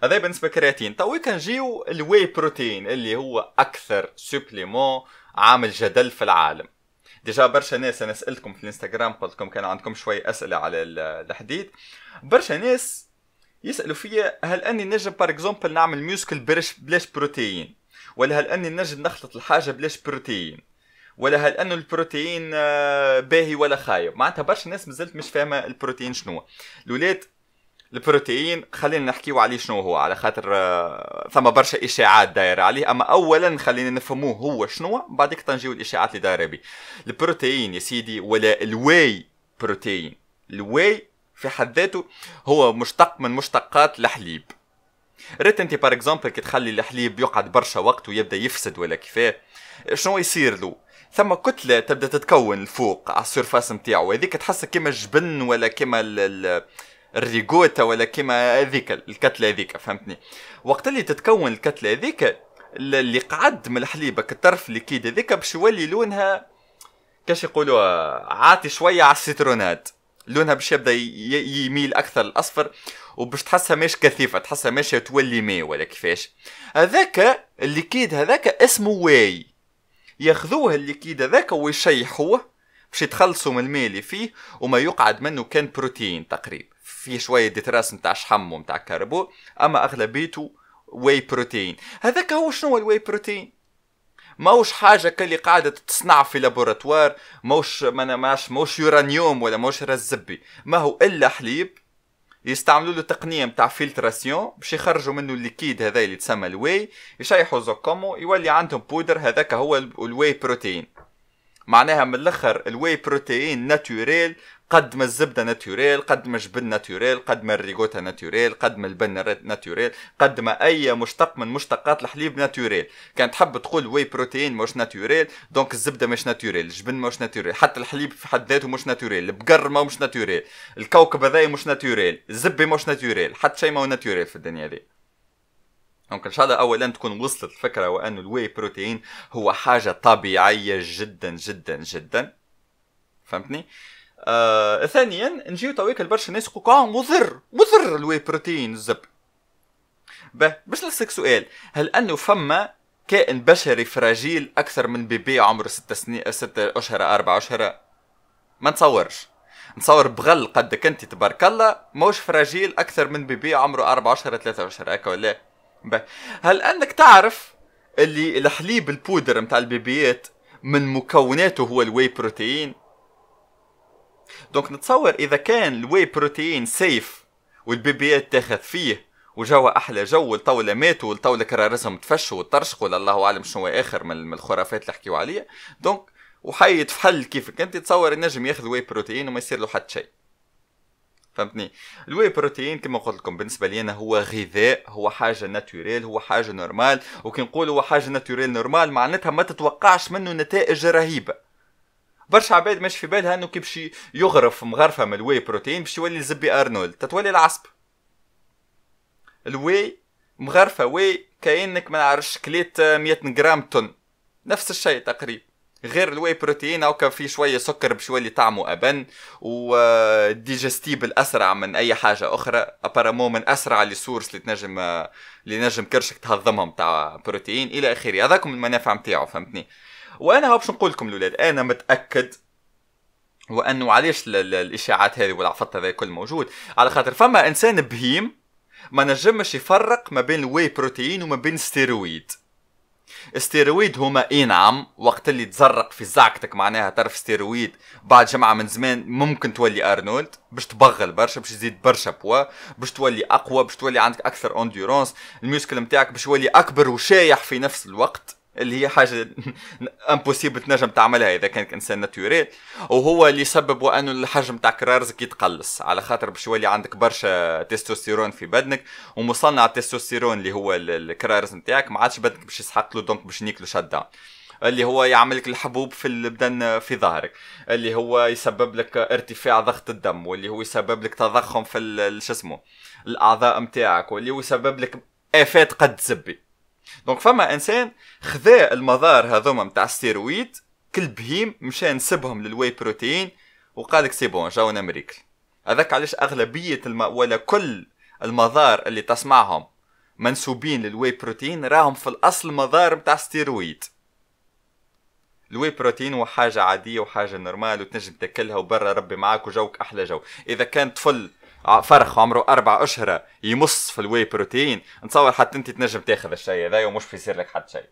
هذا بالنسبة للكرياتين. توكا نجيو ال whey protein اللي هو أكثر supplément عامل جدل في العالم. déjà برشا ناس أنا سألتكم في الإنستغرام قلت لكم كان عندكم شوي أسئلة على الحديد. برشا ناس يسألوا فيا هل أني نجم par exemple نعمل muscle بلاش بلاش بروتين؟ ولا هل أني نجم نخلط الحاجة بلاش بروتين؟ ولا هل أنه البروتين آه، باهي ولا خايب؟ معناتها برشا ناس مازلت مش فاهمة البروتين شنو. الاولاد البروتين خلينا نحكيو عليه شنو هو على خاطر آه، ثم برشا إشاعات دايرة عليه. أما اولا خلينا نفهموه هو شنو بعدك نجيو الإشاعات اللي دايرة به البروتين يا سيدي ولا ال whey بروتين ال whey في حد ذاته هو مشتق من مشتقات الحليب. ريت أنت par exemple كي تخلي الحليب يقعد برشا وقت ويبدأ يفسد ولا كيفاه شنو يصير له؟ ثم كتلة تبدأ تتكون الفوق على ال surface نتاعو. هذيك تحسها كيما الجبن ولا كيما الريغوتا ولا كيما هذيك الكتله هذيك فهمتني؟ وقت اللي تتكون الكتله هذيك اللي قعد من الحليبة الطرف ال liquide هذيك باش يولي لونها كاش يقولوا عاطي شوية على ال citronnade. لونها باش يبدأ يميل أكثر الاصفر وباش تحسها مش كثيفة تحسها ماشيه تولي ماء ولا كيفاش. هذاك ال liquide هذاك اسمه whey. ياخذوه ال liquide هذاك ويشيحوه باش يتخلصوا من الماء اللي فيه وما يقعد منه كان بروتين تقريبا. فيه شوية des traces نتاع شحم ونتاع carbo أما اغلبيته whey protein هذاك هو شنو ال whey protein موش حاجة كاللي قاعدة تصنع في laboratoire موش ما ماش موش يورانيوم ولا موش رزبي ما هو إلا حليب يستعملوا له تقنية نتاع filtration باش يخرجوا منه ال liquide هذا اللي تسمى ال whey يشيحوا زوكومو يولي عندهم بودر هذاك هو ال whey protein معناها من الأخر ال whey protein naturel قد ما الزبدة naturel قد ما الجبن naturel قد ما الريغوتا naturel قد ما البن naturel قد ما أي مشتق من مشتقات الحليب naturel كان تحب تقول whey protein مش naturel donc الزبدة مش naturel الجبن مش naturel حتى الحليب في حد ذاته مش naturel البقر ما مش naturel الكوكب هذا مش naturel الزبة مش naturel حتى شيء ما هو naturel في الدنيا دي donc ان شاء الله اولا تكون وصلت الفكرة وأن ال whey protein هو حاجة طبيعية جدا جدا جدا. فهمتني؟ آه ثانيا نجيو تويك لبرشا ناس يقولوا آه مضر مضر ال whey protein الزب. باش نسألك سؤال. هل أنه فما كائن بشري fragile أكثر من bébé عمره ستة سنين ستة أشهر أربع أشهر؟ ما نتصورش. نتصور بغل قدك انت تبارك الله موش fragile أكثر من bébé عمره أربع أشهر ثلاثة أشهر هكا ولا هل انك تعرف اللي الحليب البودر متاع البيبيات من مكوناته هو ال whey protein؟ donc نتصور إذا كان ال whey protein safe والبيبيات تاخذ فيه وجوا أحلى جو والطاولة ماتوا والطاولة كرارزهم تفشوا وطرشقوا الله أعلم شنو آخر من الخرافات اللي حكيوا عليها. donc وحي يتفحل كيفك. أنت تصور النجم ياخذ whey protein وما يصير له حتى شيء. فهمتني؟ ال whey protein كما قلت لكم بالنسبة لي أنا هو غذاء هو حاجة naturel هو حاجة normal وكي نقول هو حاجة naturel normal معناتها ما تتوقعش منه نتائج رهيبة. برشا عباد ماشي في بالها أنه كي يغرف مغرفة من ال whey protein باش يولي زبي أرنولد. تتولي العصب. ال whey مغرفة whey كأنك ما نعرفش كليت 100 جرام طن. نفس الشيء تقريبا. غير ال whey protein أو في شوية سكر باش يولي طعمه أبن و digestible اسرع من أي حاجة أخرى apparemment من أسرع les sources اللي تنجم اللي نجم كرشك تهضمهم تاع بروتين إلى آخره. هذاكم المنافع نتاعو فهمتني؟ وأنا باش نقول لكم الأولاد أنا متأكد وأنه علاش الإشاعات هذه والعفط هذا كل موجود؟ على خاطر فما إنسان بهيم ما نجمش يفرق ما بين ال whey protein وما بين ستيرويد استيرويد هما اي نعم وقت اللي تزرق في زعكتك معناها تعرف ستيرويد بعد جمعة من زمان ممكن تولي أرنولد باش تبغل برشا باش تزيد برشا بوا باش تولي أقوى باش تولي عندك أكثر endurance ال muscle نتاعك باش يولي أكبر وشايح في نفس الوقت. اللي هي حاجة impossible تنجم تعملها إذا كانك إنسان naturel وهو اللي يسبب وانه الحجم تاع كرارزك يتقلص. على خاطر باش يولي عندك برشا تستوستيرون في بدنك ومصنع التستوستيرون اللي هو الكرارز نتاعك ما عادش بدنك باش يسحق له donc باش نيكلو shut down اللي هو يعمل لك الحبوب في البدن في ظهرك. اللي هو يسبب لك ارتفاع ضغط الدم واللي هو يسبب لك تضخم في شو اسمه الأعضاء نتاعك واللي هو يسبب لك effets قد زبي. donc فما إنسان خذا المضار هذوما نتاع الستيرويد كل بهيم مشى نسبهم لل whey protein وقال لك c'est bon جاونا مريقل هذاك علاش أغلبية الم... ولا كل المضار اللي تسمعهم منسوبين لل whey protein راهم في الأصل مضار نتاع ستيرويد ال whey protein هو حاجة عادية وحاجة normal وتنجم تاكلها وبرا ربي معاك وجوك أحلى جو. إذا كان طفل فرخ عمره أربع أشهر يمص في ال whey protein. نتصور حتى أنت تنجم تاخذ الشيء هذا ومش في لك حتى شيء.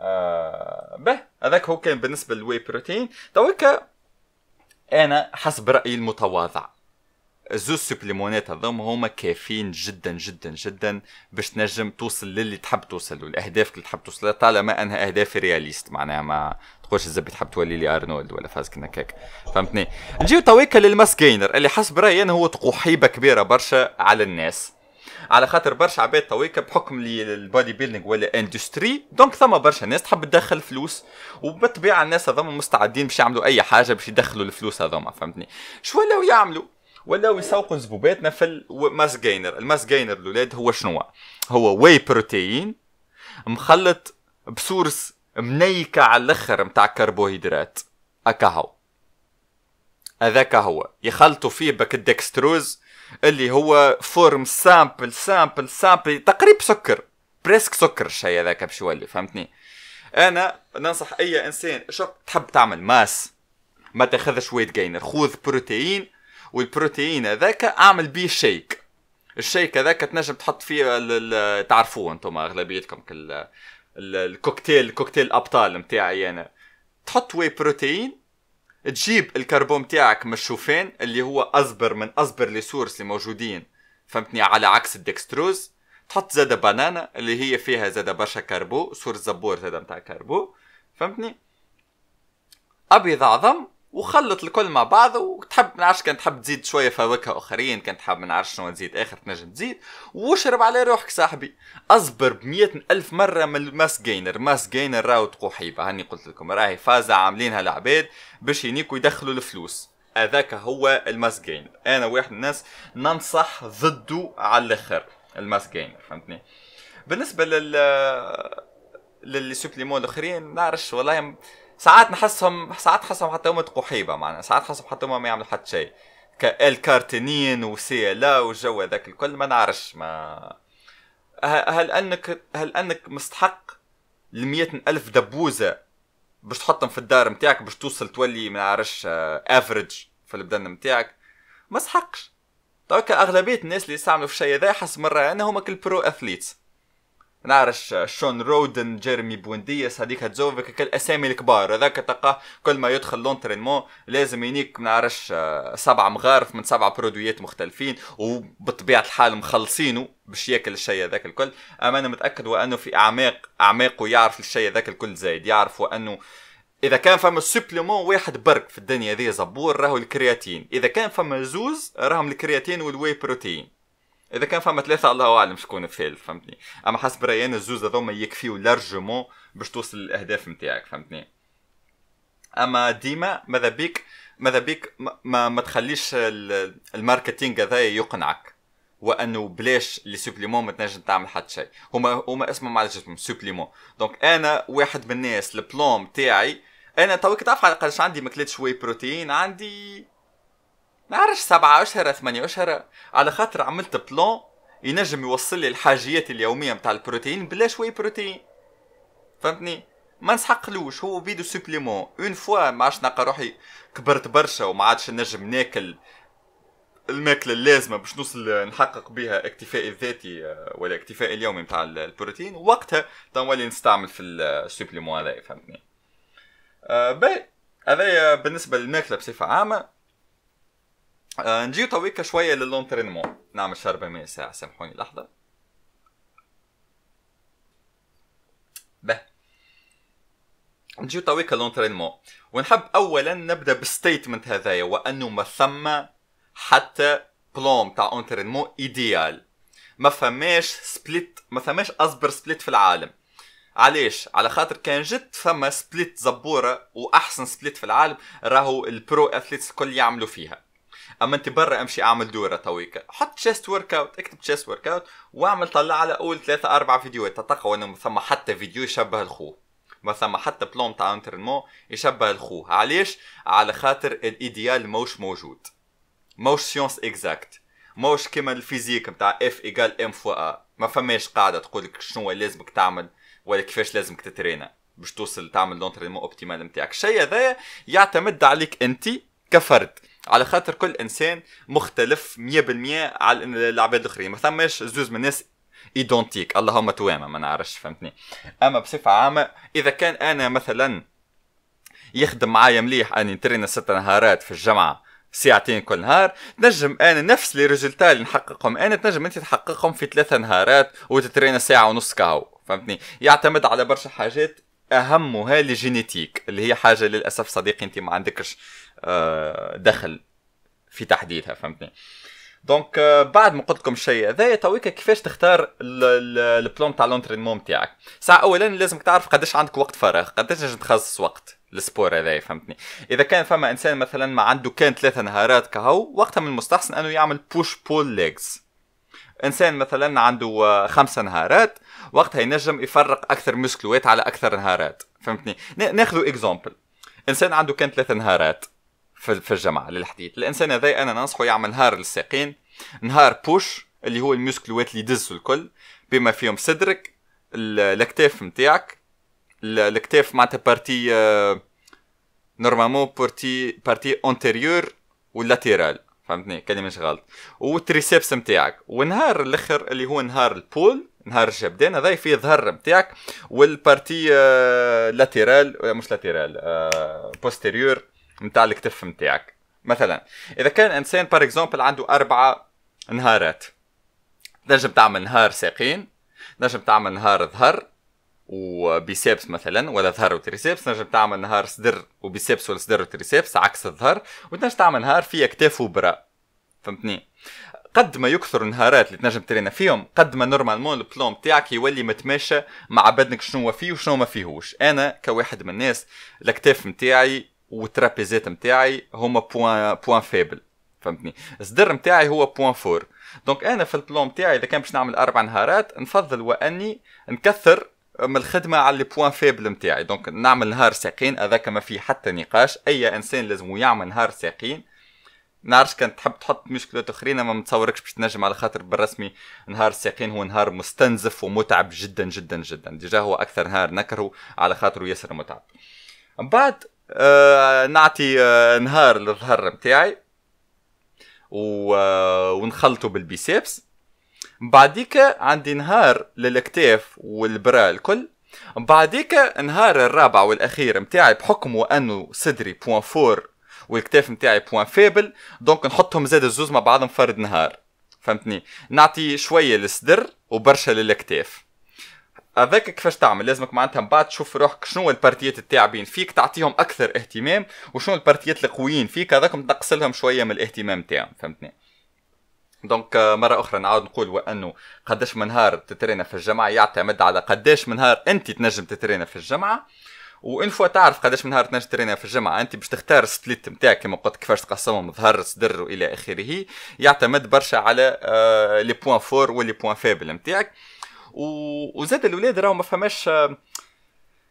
آه باهي هذاك هو كان بالنسبة لل whey protein. تويكا أنا حسب رأيي المتواضع. زوز سوبليمونات هذوما هما كافيين جدا جدا جدا باش تنجم توصل للي تحب توصل له الأهداف اللي تحب توصل طالما أنها أهداف réalistes معناها ما تقولش الزبي تحب تولي لي أرنولد ولا فاز كنا كيك فهمتني؟ نجيو تويكا لل mass gainer اللي حسب رأيي أنا هو تقوحيبة كبيرة برشا على الناس. على خاطر برشا عباد تويكا بحكم اللي ال bodybuilding ولا industry donc ثم برشا ناس تحب تدخل فلوس. وبالطبيعة الناس هذوما مستعدين باش يعملوا أي حاجة باش يدخلوا الفلوس هذوما فهمتني؟ شو ولاو يعملوا؟ ولاو يسوقوا زبوباتنا في ال mass gainer ال mass gainer الاولاد هو شنو هو؟ whey protein مخلط ب source منيكة على الأخر متاع كربوهيدرات. اكا هو. هذاك هو. يخلطوا فيه بك الدكستروز اللي هو forme simple simple simple تقريب سكر. presque سكر الشيء هذاك باش يولي فهمتني؟ أنا ننصح أي إنسان شو تحب تعمل masse؟ ما تاخذش weight gainer خذ بروتين والبروتين هذاك أعمل بيه shake ال shake هذاك تنجم تحط فيه تعرفوه أنتم أغلبيتكم الكوكتيل كوكتيل أبطال نتاعي أنا. تحط whey protein تجيب الكربون تاعك من الشوفان اللي هو أصبر من أصبر لي سورس اللي موجودين فهمتني على عكس الدكستروز. تحط زاده بنانا اللي هي فيها زاده برشا كربو سور زبور زاده متاع كربو فهمتني؟ أبيض أعظم وخلط الكل مع بعض وتحب نعرفش كان تحب تزيد شوية فواكه أخرين كان تحب نعرفش شنو تزيد آخر تنجم تزيد. واشرب على روحك صاحبي. أصبر بمية ألف مرة من الماس جينر. ماس جينر راهو تقوحيبة هاني قلت لكم راهي فازة عاملينها العباد باش ينيكوا يدخلوا الفلوس. هذاك هو ال mass gainer. أنا واحد الناس ننصح ضده على الآخر ال mass gainer فهمتني؟ بالنسبة لل لل supplément الأخرين نعرفش والله ساعات نحسهم ساعات نحسهم حتى هما تقوحيبه معنا ساعات نحسهم حتى هما ما يعملوا حتى شيء. كال carnitine و CLA والجو هذاك الكل ما نعرفش ما هل انك هل أنك مستحق ل ألف دبوزة باش تحطهم في الدار نتاعك باش توصل تولي ما نعرفش افريج في البدن نتاعك ما دوكا أغلبية الناس اللي يستعملوا في الشيء هذا حسب مرة أنا هما كل برو اثليتس نعرف شون رودن جيرمي بونديس هذيك هتزوفك الاسامي الكبار. هذاك تلقاه كل ما يدخل لونترينمون لازم ينيك نعرفش سبع مغارف من سبع برودويات مختلفين وبطبيعة الحال مخلصينه باش ياكل الشيء هذاك الكل. أما أنا متأكد وأنه في أعماق أعماقه يعرف الشيء هذاك الكل زايد. يعرف وأنه إذا كان فما supplément واحد برك في الدنيا ذي زبور راهو ال créatine. إذا كان فما زوز راهم ال créatine وال whey protein. إذا كان فما ثلاثة الله أعلم شكون الثالث فهمتني. أما حسب رايي أنا الزوز هذوما يكفيو largement باش توصل للأهداف نتاعك فهمتني. أما ديما ماذا بيك؟ ماذا بيك؟ ما, ما تخليش ال marketing هذا يقنعك. وأنه بلاش les suppléments ما تنجم تعمل حتى شيء. هما هما اسمهم على جسمهم supplément. donc أنا واحد من الناس ال plan نتاعي أنا توك تعرف على عندي؟ ما كلتش whey protein عندي نعرفش سبعة أشهر ثمانية أشهر على خاطر عملت plan ينجم يوصل لي الحاجيات اليومية متاع البروتين بلا whey protein. فهمتني؟ ما نسحقلوش هو بيدو supplément. une fois ما عادش نلقى روحي كبرت برشا وما عادش نجم ناكل الماكلة اللازمة باش نوصل نحقق بها اكتفائي الذاتي ولا اكتفائي اليومي متاع البروتين. وقتها تنولي نستعمل في ال supplément هذا فهمتني؟ آه باهي هذايا بالنسبة للماكلة بصفة عامة. آه نجيو تويكا شوية ل l'entraînement نعمل شربة ماء ساعة سامحوني لحظة. به. نجيو تويكا l'entraînement ونحب اولا نبدأ بال statement هذايا وأنه ما ثم حتى plan نتاع entraînement idéal ما فماش split ما فماش أصبر split في العالم. علاش؟ على خاطر كان جد فما split زبورة وأحسن split في العالم راهو ال pro athletes الكل يعملوا فيها. أما أنت برا أمشي أعمل دورة تويكا حط chest workout اكتب chest workout واعمل طلع على أول ثلاثة أربع فيديوهات. تلقى إنه ثم حتى فيديو يشبه الخوه. ما ثم حتى plan نتاع entraînement يشبه الخوه. علاش؟ على خاطر ال idéal موش موجود. موش science exacte موش كيما ال physique نتاع F égale m fois a ما فماش قاعدة تقول لك شنو لازمك تعمل ولا كيفاش لازمك تترينا باش توصل تعمل l'entraînement optimal نتاعك الشيء هذايا يعتمد عليك أنت كفرد. على خاطر كل إنسان مختلف 100% على العباد الآخرين. ما ثماش زوز من الناس identiques اللهم توامه ما نعرفش فهمتني؟ أما بصفة عامة إذا كان أنا مثلا يخدم معايا مليح أني نترينا ست نهارات في الجمعة ساعتين كل نهار نجم أنا نفس les résultats اللي نحققهم. أنا تنجم أنت تحققهم في ثلاثة نهارات وتترينا ساعة ونص كهو فهمتني؟ يعتمد على برشا حاجات أهمها ال génétique اللي هي حاجة للأسف صديقي أنت ما عندكش دخل في تحديدها فهمتني؟ donc آه، بعد ما قلت لكم الشيء هذايا تويكا كيفاش تختار ال plan نتاع l'entraînement نتاعك ساعة اولا لازمك تعرف قداش عندك وقت فراغ قداش تنجم تخصص وقت ال sport هذايا فهمتني؟ إذا كان فما إنسان مثلا ما عنده كان ثلاثة نهارات كهو وقتها من المستحسن أنه يعمل push pull legs إنسان مثلا عنده آه، خمسة نهارات وقتها ينجم يفرق أكثر muscle وات على أكثر نهارات فهمتني؟ ناخذ exemple إنسان عنده كان ثلاثة نهارات. في, في الجامعة للحديد. الإنسان هذا أنا ننصحه يعمل نهار للساقين نهار push اللي هو المسكلوات اللي يدزوا الكل بما فيهم صدرك الأكتاف نتاعك الأكتاف معناتها partie normalement partie partie antérieure وال latérale فهمتني؟ كلمة مش غلط. وال triceps نتاعك والنهار الأخر اللي هو نهار ال pull نهار الجبدان هذا فيه ظهر نتاعك وال partie latérale مش latérale postérieure نتاع الكتف نتاعك مثلا إذا كان إنسان par exemple عنده أربعة نهارات تنجم تعمل نهار ساقين تنجم تعمل نهار ظهر و biceps مثلا ولا ظهر و triceps تنجم تعمل نهار صدر و biceps ولا صدر و triceps عكس الظهر وتنجم تعمل نهار فيه أكتاف و bras فهمتني؟ قد ما يكثر النهارات اللي تنجم ترينا فيهم قد ما normalement ال plan تاعك يولي متماشى مع بدنك شنو فيه وشنو ما فيهوش. أنا كواحد من الناس الأكتاف نتاعي والترابيزات نتاعي هما point point faible فهمتني الصدر نتاعي هو point fort donc أنا في ال plan نتاعي اذا كان باش نعمل أربع نهارات نفضل واني نكثر من الخدمه على les points faibles نتاعي donc نعمل نهار ساقين هذاك ما فيه حتى نقاش اي انسان لازم يعمل نهار ساقين نعرفش كان تحب تحط مسكلات اخرين ما متصوركش باش تنجم على خاطر بالرسمي نهار الساقين هو نهار مستنزف ومتعب جدا جدا جدا déjà هو أكثر نهار نكره على خاطر ياسر متعب من بعد آه نعطي آه نهار للظهر نتاعي و... آه ونخلطه بال biceps. بعديك عندي نهار للاكتاف وال bras الكل. بعديك نهار الرابع والأخير نتاعي بحكم انه صدري point fort والكتاف نتاعي point faible donc نحطهم زاد الزوز مع بعضهم فرد نهار. فهمتني؟ نعطي شوية للصدر وبرشا للاكتاف هذاك كيفاش تعمل؟ لازمك معناتها من بعد تشوف روحك شنو البارتيات التاعبين فيك تعطيهم أكثر اهتمام وشنو البارتيات القويين فيك هذاك تنقص لهم شوية من الاهتمام تاعهم فهمتني؟ donc مرة أخرى نعاود نقول وأنه قداش من نهار تترينا في الجامعة يعتمد على قداش من نهار أنت تنجم تترينا في الجامعة و une fois تعرف قداش من نهار تنجم ترينا في الجامعة أنت باش تختار ال split نتاعك كما قلت كيفاش تقسمهم ظهر صدر والى آخره يعتمد برشا على آه les points forts و les points faibles نتاعك وزاد الاولاد راهو ما فماش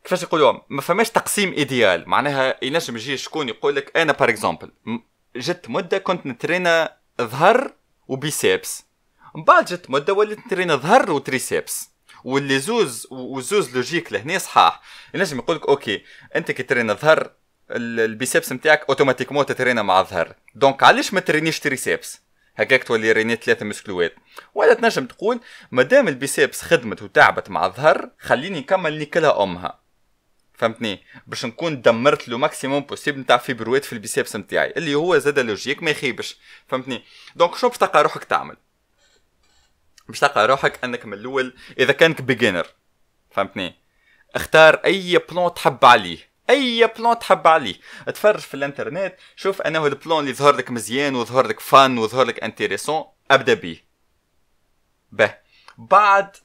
كيفاش يقولوا ما فماش تقسيم idéal. معناها ينجم يجي شكون يقول لك أنا par exemple جت مدة كنت نترينا ظهر و biceps. من بعد جت مدة وليت نترينا ظهر و triceps. واللي زوز وزوز logique لهنا صحاح. ينجم يقول لك okay أنت كي ترينا ظهر ال biceps نتاعك automatiquement تترينا مع ظهر. donc علاش ما ترينيش triceps؟ هكاك تولي ترينيت ثلاثة مسكلوات. ولا تنجم تقول مادام ال biceps خدمت وتعبت مع الظهر خليني نكمل نيكلها أمها. فهمتني؟ باش نكون دمرت le maximum possible نتاع فيبروات في ال biceps نتاعي اللي هو زاد logique ما يخيبش. فهمتني؟ donc شنو باش تلقى روحك تعمل؟ باش تلقى روحك أنك من الأول إذا كانك beginner فهمتني؟ اختار أي plan تحب عليه. أي plan تحب عليه. تفرج في الإنترنت شوف أنه ال plan اللي يظهر لك مزيان ويظهر لك fun ويظهر لك intéressant أبدأ بيه به. بعد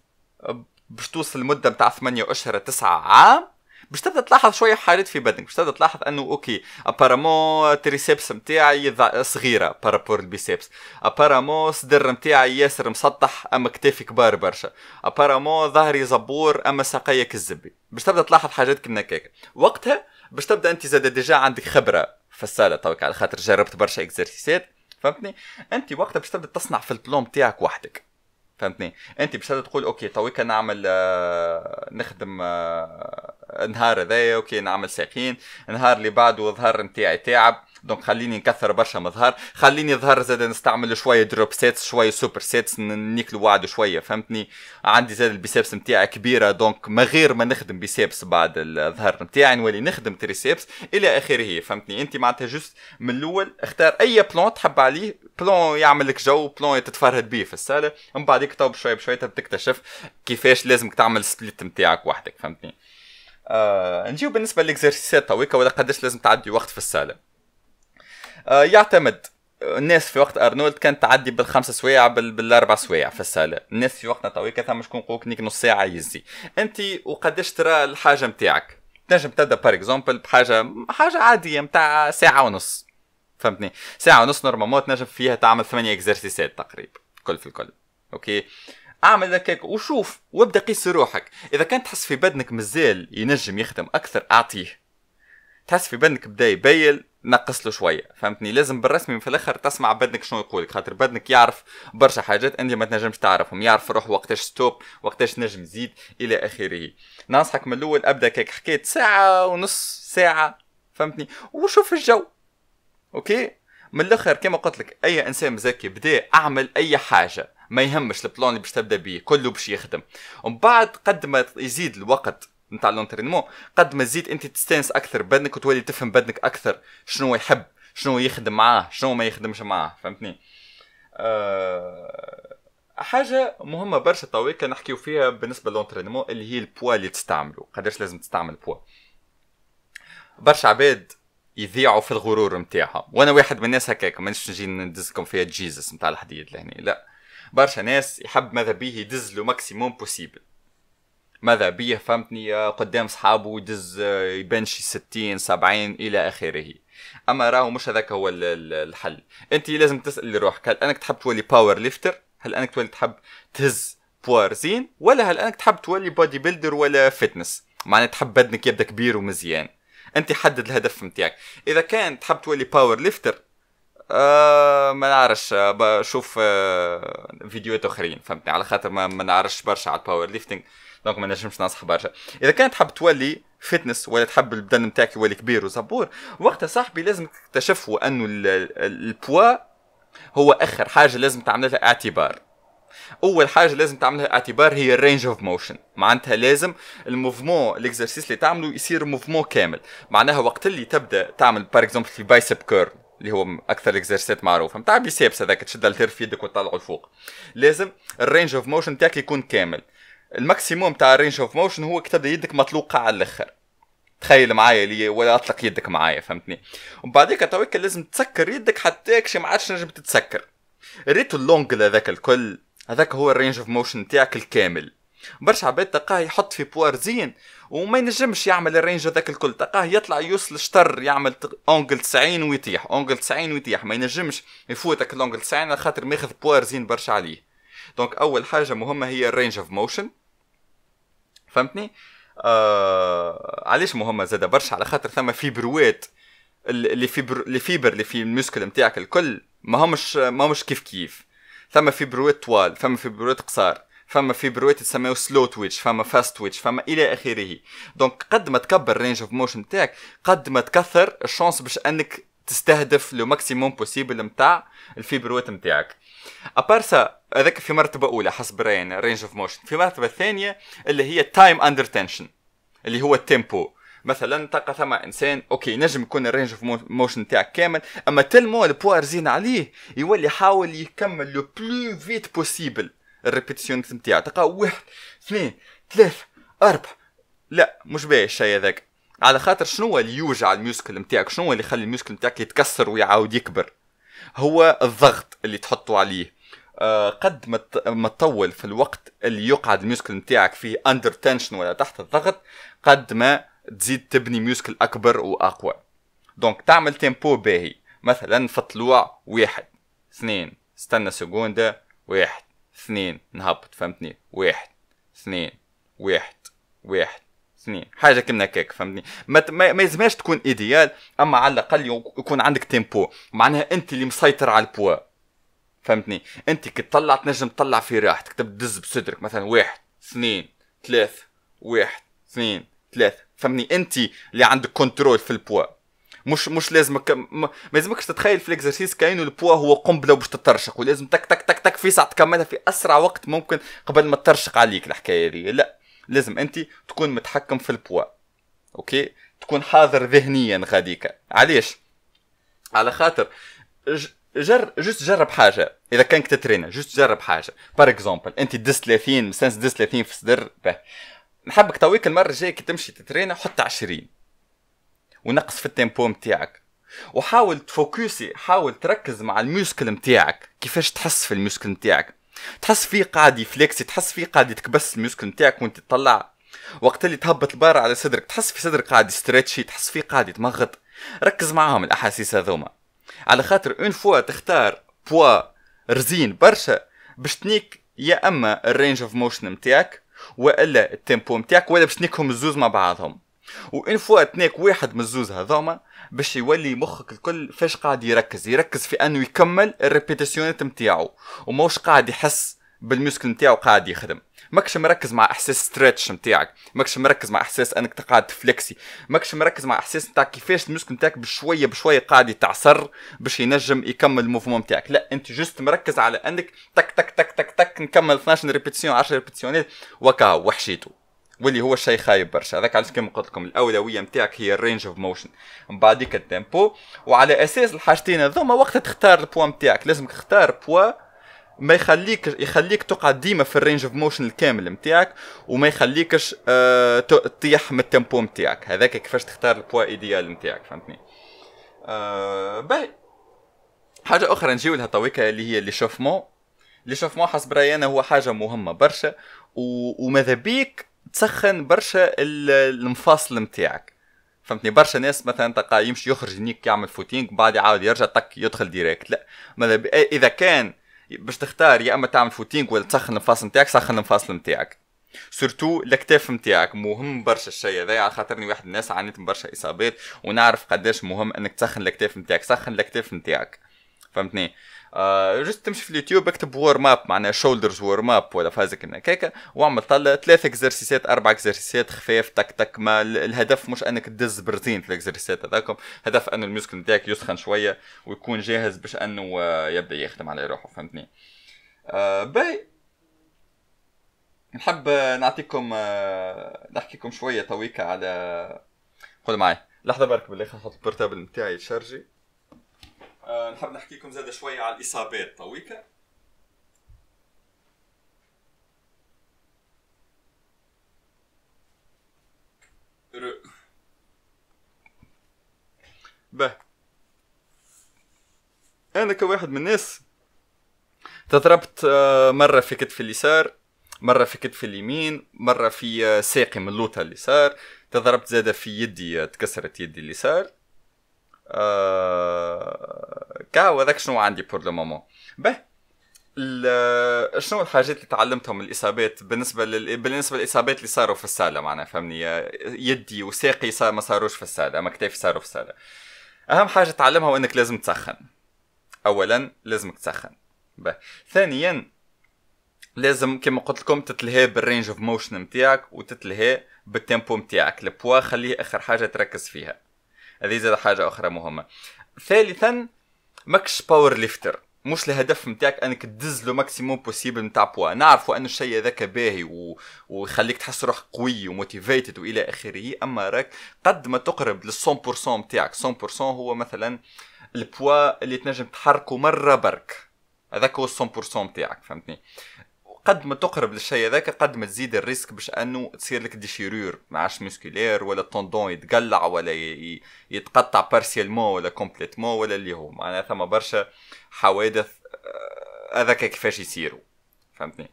باش توصل المده نتاع 8 أشهر 9 عام باش تبدأ تلاحظ شوية حاجات في بدنك باش تبدأ تلاحظ إنه okay apparemment triceps نتاعي صغيرة par rapport ال biceps apparemment صدر نتاعي ياسر مسطح أما كتافي كبار برشا apparemment ظهري زبور أما ساقيا كالزبي باش تبدأ تلاحظ حاجات كيما هكاك وقتها باش تبدأ أنت زاد déjà عندك خبرة في ال salle توك على خاطر جربت برشا اكزرسيسات فهمتني؟ أنت وقتها باش تبدأ تصنع في ال plan تاعك وحدك. فهمتني؟ انت باش تقول okay تويكا نعمل آه نخدم آه نهار هذايا okay نعمل ساقين نهار اللي بعده الظهر نتاعي تعب. donc خليني نكثر برشا مظهر. خليني ظهر زاد نستعمل شوية drop sets شوية super sets نيكلو وعد شوية فهمتني؟ عندي زاد ال biceps نتاعي كبيرة donc ما غير ما نخدم biceps بعد الظهر نتاعي نولي نخدم triceps إلى آخره فهمتني؟ أنت معناتها juste من الأول اختار أي plan تحب عليه plan يعمل لك جو بلون تتفرهد بيه في ال salle من بعد تو بشوية بشويه تكتشف كيفاش لازمك تعمل split نتاعك وحدك فهمتني؟ آه نجيو بالنسبة للاكزرسيسات تويكا ولا قداش لازم تعدي وقت في ال salle؟ آه يعتمد. الناس في وقت أرنولد كانت تعدي بالخمس سوايع بال... بالأربع سوايع في ال salle. الناس في وقتنا تويكا ثم شكون يقولك نيك نص ساعة يزي. أنت وقداش ترى الحاجة نتاعك تنجم تبدأ par exemple بحاجة حاجة عادية نتاع ساعة ونص. فهمتني؟ ساعة ونص normalement تنجم فيها تعمل ثمانية اكزرسيسات تقريبا كل في الكل. okay؟ أعمل هكاك وشوف وابدأ قيس روحك. إذا كان تحس في بدنك مازال ينجم يخدم أكثر أعطيه. تحس في بدنك بدا يبيل نقص له شوية فهمتني؟ لازم بالرسمي في الآخر تسمع بدنك شنو يقولك خاطر بدنك يعرف برشا حاجات أنت ما تنجمش تعرفهم يعرف روح وقتاش stop وقتاش نجم يزيد إلى آخره. ننصحك من الأول أبدأ كيك حكيت ساعة ونص ساعة فهمتني؟ وشوف الجو okay؟ من الآخر كما قلت لك أي إنسان مزكي بدا أعمل أي حاجة ما يهمش ال plan اللي باش تبدأ بيه كله باش يخدم. ومن بعد قد ما يزيد الوقت نتاع l'entraînement. قد ما تزيد أنت تستانس أكثر بدنك وتولي تفهم بدنك أكثر شنو يحب شنو يخدم معاه شنو ما يخدمش معاه فهمتني؟ أه حاجة مهمة برشا تويكا نحكيو فيها بالنسبة l'entraînement اللي هي البوا اللي تستعمله. قداش لازم تستعمل بوا. برشا عباد يذيعوا في الغرور نتاعهم وأنا واحد من الناس هكاك مانيش نجي ندزكم فيها Jesus نتاع الحديد لهني لا. برشا ناس يحب ماذا بيه يدز le maximum possible ماذا بيه فهمتني قدام صحابه يدز يبان شي 60 70 إلى آخره. أما راهو مش هذاك هو الحل. أنت لازم تسأل روحك هل أنك تحب تولي power lifter هل أنك تولي تحب تهز poids رزين؟ ولا هل أنك تحب تولي bodybuilder ولا fitness معناها تحب بدنك يبدأ كبير ومزيان. أنت حدد الهدف نتاعك إذا كان تحب تولي power lifter آه ما نعرفش آه بشوف آه فيديوهات أخرين فهمتني؟ على خاطر ما, ما نعرفش برشا على ال powerlifting donc ما نجمش ننصح برشا. إذا كان تحب تولي fitness ولا تحب البدن نتاعك يولي كبير وزبور وقتها صاحبي لازم تكتشفوا أنه البوا هو آخر حاجة لازم تعمل لها اعتبار أول حاجة لازم تعملها اعتبار هي ال range of motion معناتها لازم ال mouvement ال exercice اللي تعمله يصير mouvement كامل. معناها وقت اللي تبدأ تعمل par exemple في bicep curl اللي هو أكثر ال exercice ات معروفة. نتاع biceps هذاك تشد haltère في يدك وتطلعه لفوق. لازم ال range of motion تاعك يكون كامل. ال maximum تاع ال range of motion هو تبدا يدك مطلوقه على الأخر. تخيل معايا لي ولا أطلق يدك معايا فهمتني؟ ومن بعديك تويك لازم تسكر يدك حتى كشي ما عادش نجم تتسكر. ريتو ال range هذاك الكل هذاك هو ال range of motion تاعك الكامل. برشا عباد تلقاه يحط في poids رزين وما ينجمش يعمل ال range هذاك الكل. تلقاه يطلع يوصل شطر يعمل angle 90 ويطيح angle 90 ويطيح. ما ينجمش يفوتك ال angle 90 على خاطر ماخذ poids رزين برشا عليه. donc أول حاجة مهمة هي ال range of motion فهمتني؟ آه علاش مهمة زاده؟ برشا على خاطر ثم fibre وات les fibres les fibres اللي في ال muscle نتاعك الكل ما همش ما همش كيف كيف. ثم fibre وات طوال ثم fibre وات قصار فما fibre وات تسميو slow twitch فما fast twitch فما إلى آخره. donc قد ما تكبر range of motion تاعك قد ما تكثر ال chance باش أنك تستهدف le maximum possible نتاع ال fibre وات نتاعك à part ça هذاك في مرتبه اولى حسب رايي range of motion في مرتبه ثانية اللي هي time under tension اللي هو ال tempo مثلا تلقى ثم انسان okay نجم يكون ال range of motion تاعك كامل اما tellement ال poids رزين عليه يولي يحاول يكمل le plus vite possible ال répétition نتاعو تلقى واحد اثنين ثلاثة أربعة لا مش باهي الشيء هذاك على خاطر شنو اللي يوجع ال muscle نتاعك شنو اللي يخلي ال muscle نتاعك يتكسر ويعاود يكبر هو الضغط اللي تحطه عليه. آه قد ما تطول في الوقت اللي يقعد ال muscle نتاعك فيه under tension ولا تحت الضغط قد ما تزيد تبني muscle أكبر وأقوى. donc تعمل tempo باهي. مثلا في طلوع واحد اثنين استنى سكوندة واحد اثنين نهبط فهمتني؟ واحد اثنين واحد واحد. اثنين. حاجة كنا هكاك فهمتني؟ ما, ما يلزمهاش تكون idéale أما على الأقل يكون عندك tempo. معناها أنت اللي مسيطر على البوا. فهمتني؟ أنت كي تطلع تنجم تطلع في راحتك. تدز بصدرك مثلا واحد اثنين ثلاثة واحد اثنين ثلاثة فهمني أنت اللي عندك contrôle في البوا. مش مش لازمك ما لازمكش تتخيل في ال exercice كانه البوا هو قنبلة باش تترشق ولازم تك تك تك تك في ساعة تكملها في أسرع وقت ممكن قبل ما ترشق عليك الحكاية دي لا. لازم أنت تكون متحكم في ال poids okay؟ تكون حاضر ذهنيا غاديك. علاش؟ على خاطر جر juste جرب حاجة. إذا كانك تترينا juste جرب حاجة. par exemple أنت دز 30 سنس دز 30 في صدر نحبك تويك المرة الجاية كي تمشي تترينا حط 20 ونقص في ال tempo نتاعك وحاول تفوكسي حاول تركز مع ال muscle نتاعك كيفاش تحس في ال muscle نتاعك تحس فيه قاعد يفليكسي تحس فيه قاعد يتكبس ال muscle نتاعك وانت تطلع. وقت اللي تهبط ال barre على صدرك تحس في صدرك قاعد يستريتشي تحس فيه قاعد يتمغط ركز معاهم الأحاسيس هذوما. على خاطر une fois تختار بوا رزين برشا باش تنيك يا أما ال range of motion نتاعك وإلا ال tempo نتاعك ولا باش تنيكهم الزوز مع بعضهم. و une fois تنيك واحد من الزوز هذوما باش يولي مخك الكل فاش قاعد يركز يركز في أنه يكمل ال répétition ات نتاعو وماهوش قاعد يحس بال muscle نتاعو قاعد يخدم. ماكش مركز مع إحساس stretch نتاعك ماكش مركز مع إحساس أنك قاعد تفلكسي ماكش مركز مع إحساس نتاع كيفاش ال muscle نتاعك بشوية بشوية قاعد يتعصر باش ينجم يكمل ال mouvement نتاعك لا أنت juste مركز على أنك تك تك تك تك تك نكمل 12 répétitions 10 répétition ات وكا وحشيتو. واللي هو الشيء خايب برشا. هذاك علاش كما قلت لكم الأولوية نتاعك هي ال range of motion من بعديك ال tempo وعلى أساس الحاجتين هذوما وقت تختار البوا نتاعك لازم تختار بوا ما يخليك يخليك تقعد ديما في ال range of motion الكامل نتاعك وما يخليكش آه تطيح من ال tempo نتاعك هذاك كيفاش تختار ال poids idéal نتاعك فهمتني؟ آه باهي. حاجة أخرى نجيو لها تويكا اللي هي l'échauffement l'échauffement حسب رأيي أنا هو حاجة مهمة برشا و... وماذا بيك؟ تسخن برشا المفاصل نتاعك. فهمتني؟ برشا ناس مثلا تلقى يمشي يخرج نيك يعمل footing بعد يعاود يرجع تك يدخل direct لا. إذا كان باش تختار يا إما تعمل footing ولا تسخن المفاصل نتاعك سخن المفاصل نتاعك. surtout الاكتاف نتاعك مهم برشا الشيء هذا على خاطرني واحد الناس عانيت من برشا إصابات ونعرف قداش مهم إنك تسخن الاكتاف نتاعك. سخن الاكتاف نتاعك. فهمتني؟ آه juste تمشي في اليوتيوب اكتب warm up معناها shoulders warm up ولا فازك هكاك واعمل طلع ثلاث اكزرسيسات أربع اكزرسيسات خفاف تك تك ما الهدف مش أنك تدز برزين في الاكزرسيسات هذاكم هدف أن ال muscle نتاعك يسخن شوية ويكون جاهز باش أنه آه، يبدأ يخدم على روحه فهمتني؟ آه باهي نحب نعطيكم نحكيكم شوية تويكا على خذ معي. لحظة برك بالله نحط ال portable نتاعي يتشارجي آه نحب نحكي لكم زاد شوية على الإصابات. طويكة. به. أنا كواحد من الناس تضربت آه، مرة في كتفي اليسار مرة في كتفي اليمين مرة في آه، ساقي من اللوطة اليسار. تضربت زادة في يدي تكسرت يدي اليسار. آه... كاو هذاك شنو عندي بور لو مومون. به شنو الحاجات اللي تعلمتهم الإصابات بالنسبة لل... بالنسبة للإصابات اللي صاروا في السالة معناها فهمني؟ يدي وساقي صار ما صاروش في السالة أما كتافي صاروا في السالة. أهم حاجة تعلمها هو إنك لازم تسخن. اولا لازمك تسخن. باهي. ثانيا لازم كما قلت لكم تتلهي بال range of motion نتاعك وتتلهي بال tempo نتاعك البوا خليه آخر حاجة تركز فيها. هذه زاد حاجة أخرى مهمة. ثالثا ماكش powerlifter مش الهدف نتاعك أنك تدز le maximum possible نتاع بوا نعرفوا أن الشيء هذاك باهي و... ويخليك تحس روحك قوي و motivated والى آخره. أما راك قد ما تقرب لل 100% نتاعك. 100% هو مثلا البوا اللي تنجم تحركه مرة برك. هذاك هو 100% نتاعك فهمتني؟ قد ما تقرب للشيء هذاك قد ما تزيد ال risque باش أنه تصير لك déchirure معاش musculaire ولا ال tendon يتقلع ولا يتقطع partiellement ولا complètement ولا اللي هو. معناها ثم برشا حوادث آه، هذاك كيفاش يصيروا. فهمتني؟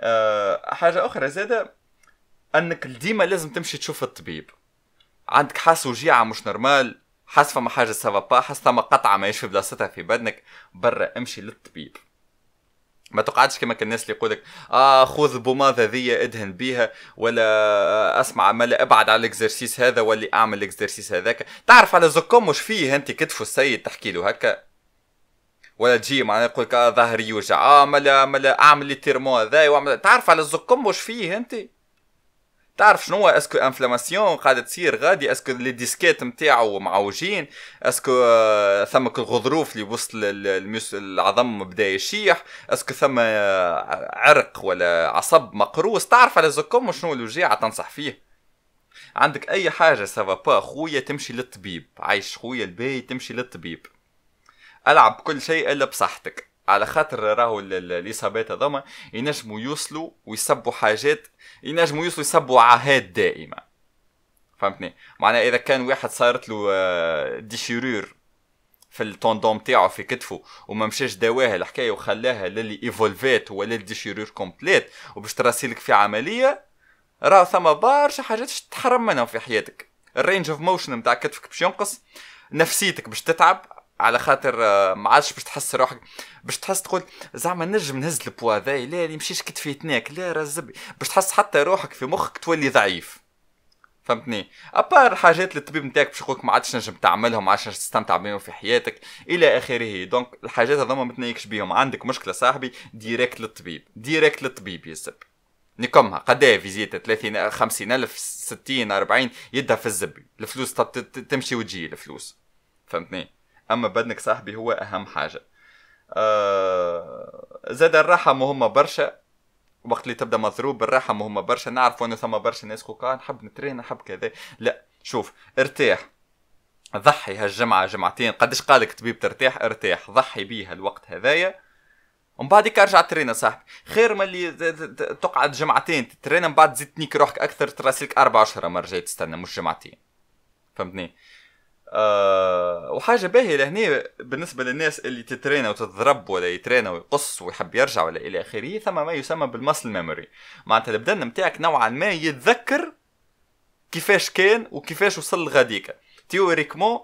أه حاجة أخرى زادة أنك ديما لازم تمشي تشوف الطبيب. عندك حاس وجيعة مش normal حاس فما حاجة سافا با حاس فما قطعة ما في بلاصتها في بدنك برا امشي للطبيب. ما تقعدش كما كان الناس اللي يقولك آه خذ بومادة ذي ادهن بيها ولا آه اسمع ملا أبعد على ال exercice هذا ولا أعمل ال exercice هذاك. تعرف على زكم مش فيه؟ أنت كتفه السيد تحكي له هكا. ولا تجي معناها يقول لك آه ظهري يوجع آه ملا ملا أعمل l'étirement هذا واعمل تعرف على الزكم مش فيه أنت؟ تعرف شنو est-ce que inflammation قاعدة تصير غادي؟ est-ce que les disques نتاعو معوجين؟ est-ce que آه، ثمك الغضروف اللي وسط العظم بدأ يشيح؟ est-ce que ثم آه، عرق ولا عصب مقروص؟ تعرف على زكم شنو الوجيعه تنصح فيه. عندك أي حاجة سافا با خويا تمشي للطبيب. عايش خويا الباهي تمشي للطبيب. ألعب كل شيء إلا بصحتك. على خاطر راهو الاصابات هذوما ينجموا يوصلوا ويسبوا حاجات ينجموا يوصلوا يسبوا عاهات دائمة. فهمتني؟ معناها إذا كان واحد صارت له déchirure آه، في ال tendon تاعو في كتفه وما مشاش دواها الحكاية وخلاها لين ايفولوات ولا ال déchirure complète وباش تراسيلك في عملية راه ثم برشا حاجات تحرم منهم في حياتك. ال range of motion نتاع كتفك باش ينقص نفسيتك باش تتعب على خاطر آه، ما عادش باش تحس روحك. باش تحس تقول زعما نجم نهز البوا ذاي لا يمشيش كتفي يتناك لا رزبي باش تحس حتى روحك في مخك تولي ضعيف. فهمتني؟ à part حاجات اللي الطبيب نتاعك باش يقولك ما عادش نجم تعملهم ما عادش تستمتع بهم في حياتك إلى آخره. donc الحاجات هذوما ما تنيكش بيهم. عندك مشكلة صاحبي direct للطبيب direct للطبيب يسب نكمها. قد فيزيتا 30 50 ألف 60 40 يدها في الزبي الفلوس تمشي وتجي الفلوس. فهمتني؟ أما بدنك صاحبي هو أهم حاجة. آه زاد الراحه مهمه برشا. وقت اللي تبدأ مضروب بالراحه مهمه برشا. نعرف إنه ثم برشا ناس خوكا نحب نترين نحب كذا. لا شوف ارتاح. ضحي هالجمعة جمعتين. قديش قالك تبيب ترتاح؟ ارتاح. ضحي بيها الوقت هذايا. ومن بعد ارجع ترين صاحبي. خير من اللي تقعد جمعتين. تترين من بعد تزيد تنيك روحك أكثر تراسلك أربع اشهر ما رجعت تستنى مش جمعتين. فهمتني؟ أه وحاجة باهية لهنا بالنسبة للناس اللي تترينا وتضرب ولا يترينا ويقص ويحب يرجع ولا إلى آخره ثم ما يسمى بال muscle memory معناتها البدن نتاعك نوعا ما يتذكر كيفاش كان وكيفاش وصل لغاديك. théoriquement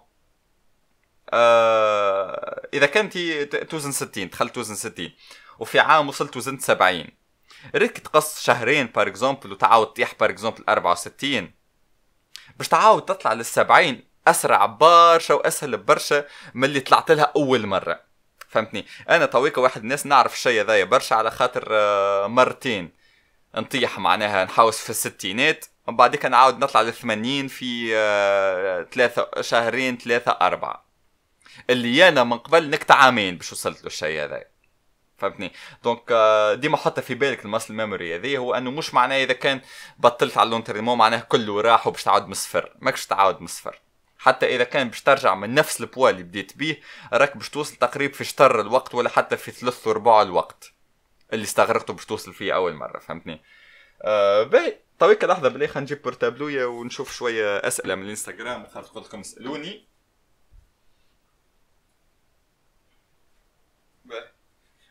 آه إذا كنت توزن 60 دخلت توزن 60 وفي عام وصلت وزنت 70 ريك تقص شهرين par exemple وتعاود تطيح par exemple 64 باش تعاود تطلع لل 70 أسرع برشا وأسهل برشا من اللي طلعت لها أول مرة. فهمتني؟ أنا تويكا واحد الناس نعرف الشيء هذايا برشا على خاطر آه، مرتين. نطيح معناها نحوس في الستينات ومن بعديك نعاود نطلع للثمانين في آه، ثلاثة شهرين ثلاثة أربعة. اللي أنا من قبل نكت عامين باش وصلت له الشيء هذا فهمتني؟ donc آه، ديما حط في بالك ال muscle memory هذه هو أنه مش معناه إذا كان بطلت على l'entraînement معناه كله راح وباش تعاود من الصفر ماكش تعاود من الصفر حتى إذا كان باش ترجع من نفس البوا اللي بديت بيه راك باش توصل تقريبا في شطر الوقت ولا حتى في ثلث وربع الوقت اللي استغرقته باش توصل فيه أول مرة فهمتني؟ آه باهي. طويك لحظة بلي خلينا نجيب portable ويا ونشوف شوية أسئلة من الإنستغرام. خلينا قلت لكم اسألوني.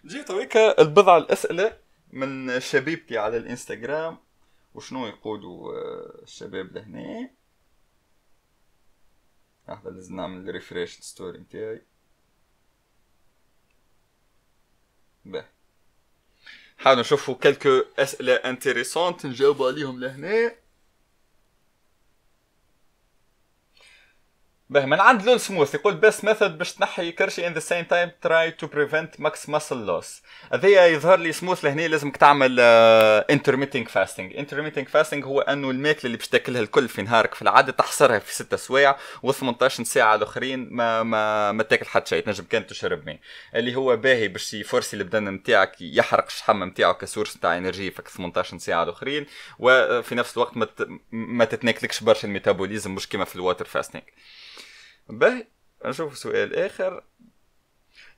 نجيب طويك البضع الأسئلة من شبيبتي على الإنستغرام. وشنو يقولوا آه، الشباب لهنا؟ لحظة لازم نعمل refresh ال story نتاعي باهي حاولوا نشوفوا quelques اسئله intéressantes نجاوبوا عليهم لهنا باهي من عند لول سموث يقول best method باش تنحي كرشي in the same time try to prevent max muscle loss هذايا يظهر لي سموث لهنا لازمك تعمل intermittent fasting intermittent fasting هو أنه الماكلة اللي باش تاكلها الكل في نهارك في العادة تحصرها في 6 سوايع و18 ساعة الأخرين ما ما ما تاكل حتى شيء تنجم كان تشرب ماء. اللي هو باهي باش يفرسي البدن نتاعك يحرق الشحم نتاعو ك source نتاع énergie فك 18 ساعة الأخرين وفي نفس الوقت ما ما تتناكلكش برشا ال métabolisme مش كيما في ال water fasting باهي نشوف سؤال آخر.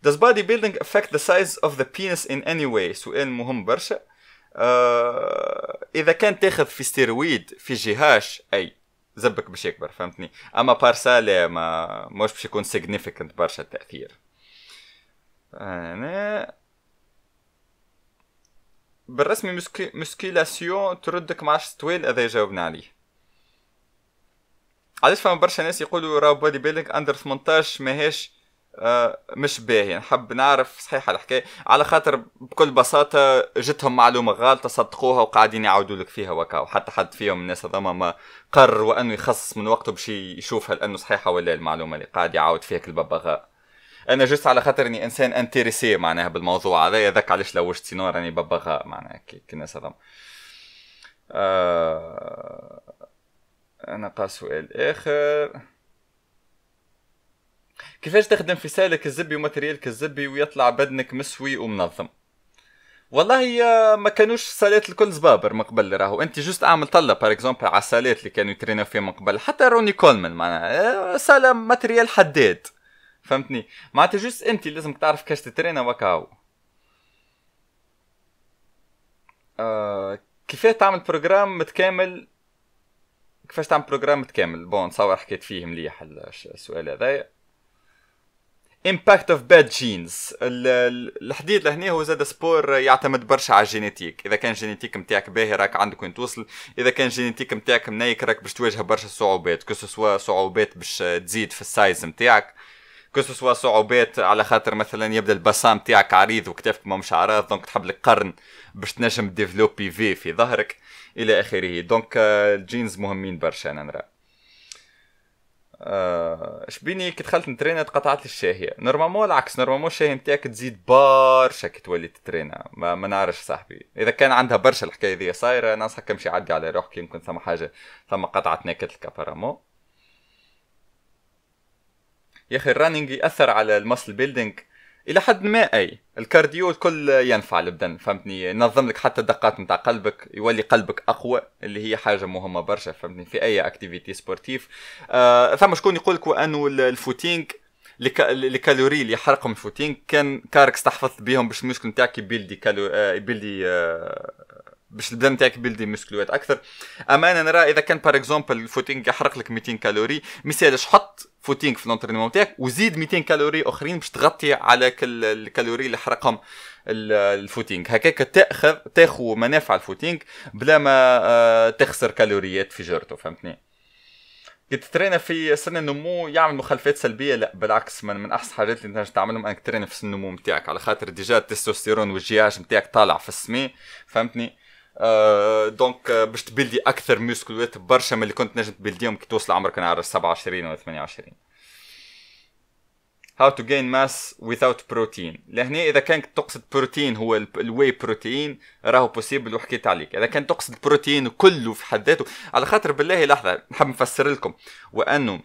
Does bodybuilding affect the size of the penis in any way؟ سؤال مهم برشا. آه إذا كان تاخذ في ستيرويد في جهاش أي زبك باش يكبر فهمتني؟ أما بارسا لا ما مش باش يكون significant برشا التأثير. أنا بالرسمي مسكيلاسيون تردك مع طويل هذا جاوبنا عليه. علاش فما برشا ناس يقولوا راهو bodybuilding under 18 ماهيش آه مش باهي. نحب نعرف صحيحة الحكاية. على خاطر بكل بساطة جتهم معلومة غالطة صدقوها وقاعدين يعاودوا لك فيها وكا. وحتى حد فيهم الناس هذوما ما قرر وأنه يخصص من وقته باش يشوفها لأنه صحيحة ولا المعلومة اللي قاعد يعاود فيها الببغاء أنا juste على خاطر إني إنسان intéressé معناها بالموضوع هذا. ذاك علاش لوجت sinon راني ببغاء معناها كي الناس هذوما. آه قا سؤال آخر. كيفاش تخدم في سالك الزبي و matériel ك الزبي ويطلع بدنك مسوي ومنظم؟ والله ما كانوش سالات الكل زبابر من قبل راهو. أنت juste أعمل طلة par exemple على السالات اللي كانوا يترينوا فيها من قبل. حتى روني كولمان معناها سالة matériel حداد. فهمتني؟ معناتها juste أنت لازم تعرف كيفاش تترينا وكاو آه كيفاش تعمل programme متكامل كيفاش تعمل programme كامل؟ bon نصور حكيت فيه مليح السؤال هذا. impact of bad genes الحديد لهنا هو زاد sport يعتمد برشا على ال génétique. إذا كان génétique نتاعك باهي راك عندك وين توصل. إذا كان génétique نتاعك منيك راك باش تواجه برشا صعوبات. que ce soit صعوبات باش تزيد في ال size نتاعك que ce soit صعوبات على خاطر مثلا يبدأ ال bassin نتاعك عريض وكتافك ما مش عراض donc تحب لك قرن باش تنجم développer في في ظهرك. إلى آخره. donc ال genes مهمين برشا أنا نرى. آه شبيني كي دخلت نترينا تقطعت الشاهية normalement العكس normalement الشاهية نتاعك تزيد برشا كي تولي تترينا. ما, ما نعرفش صاحبي. إذا كان عندها برشا الحكاية ذي صايرة ننصحك امشي عدي على روحك يمكن ثم حاجة ثم قطعة ناكلتك apparemment يا أخي ال running يأثر على ال muscle building إلى حد ما أي. ال cardio الكل ينفع للبدن فهمتني؟ ينظم لك حتى الدقات نتاع قلبك يولي قلبك أقوى اللي هي حاجة مهمة برشا فهمتني؟ في أي activité sportive آه ثم شكون يقول لك انه ال footing ال calories اللي يحرقهم ال footing كان كارك استحفظ بهم باش المشكل نتاعك يبيلدي كالو آه يبيلدي آه باش البدن نتاعك بيلدي مسكلوات أكثر. اما أنا نرى إذا كان par exemple ال footing يحرق لك 200 calories مثالش حط footing في l'entraînement نتاعك وزيد 200 calories أخرين باش تغطي على كل ال calories اللي حرقهم ال footing. هكاك تاخذ تاخذ منافع ال footing بلا ما آه، تخسر كالوريات في جرته فهمتني؟ كي تترينا في سن النمو يعمل مخالفات سلبية؟ لا بالعكس من, من أحسن الحاجات اللي تنجم تعملهم أنك ترينا في سن النمو نتاعك على خاطر déjà التستوستيرون وال GH نتاعك طالع في السماء فهمتني؟ آه donc آه باش تبلدي أكثر موسكلوات برشا من اللي كنت نجم تبلديهم كي توصل عمرك نعرف 27 ولا 28 how to gain mass without protein. لهنا إذا كانت تقصد بروتين هو ال whey protein راهو possible وحكيت عليك. إذا كان تقصد بروتين كله في حد ذاته على خاطر بالله لحظة نحب نفسر لكم. وأنه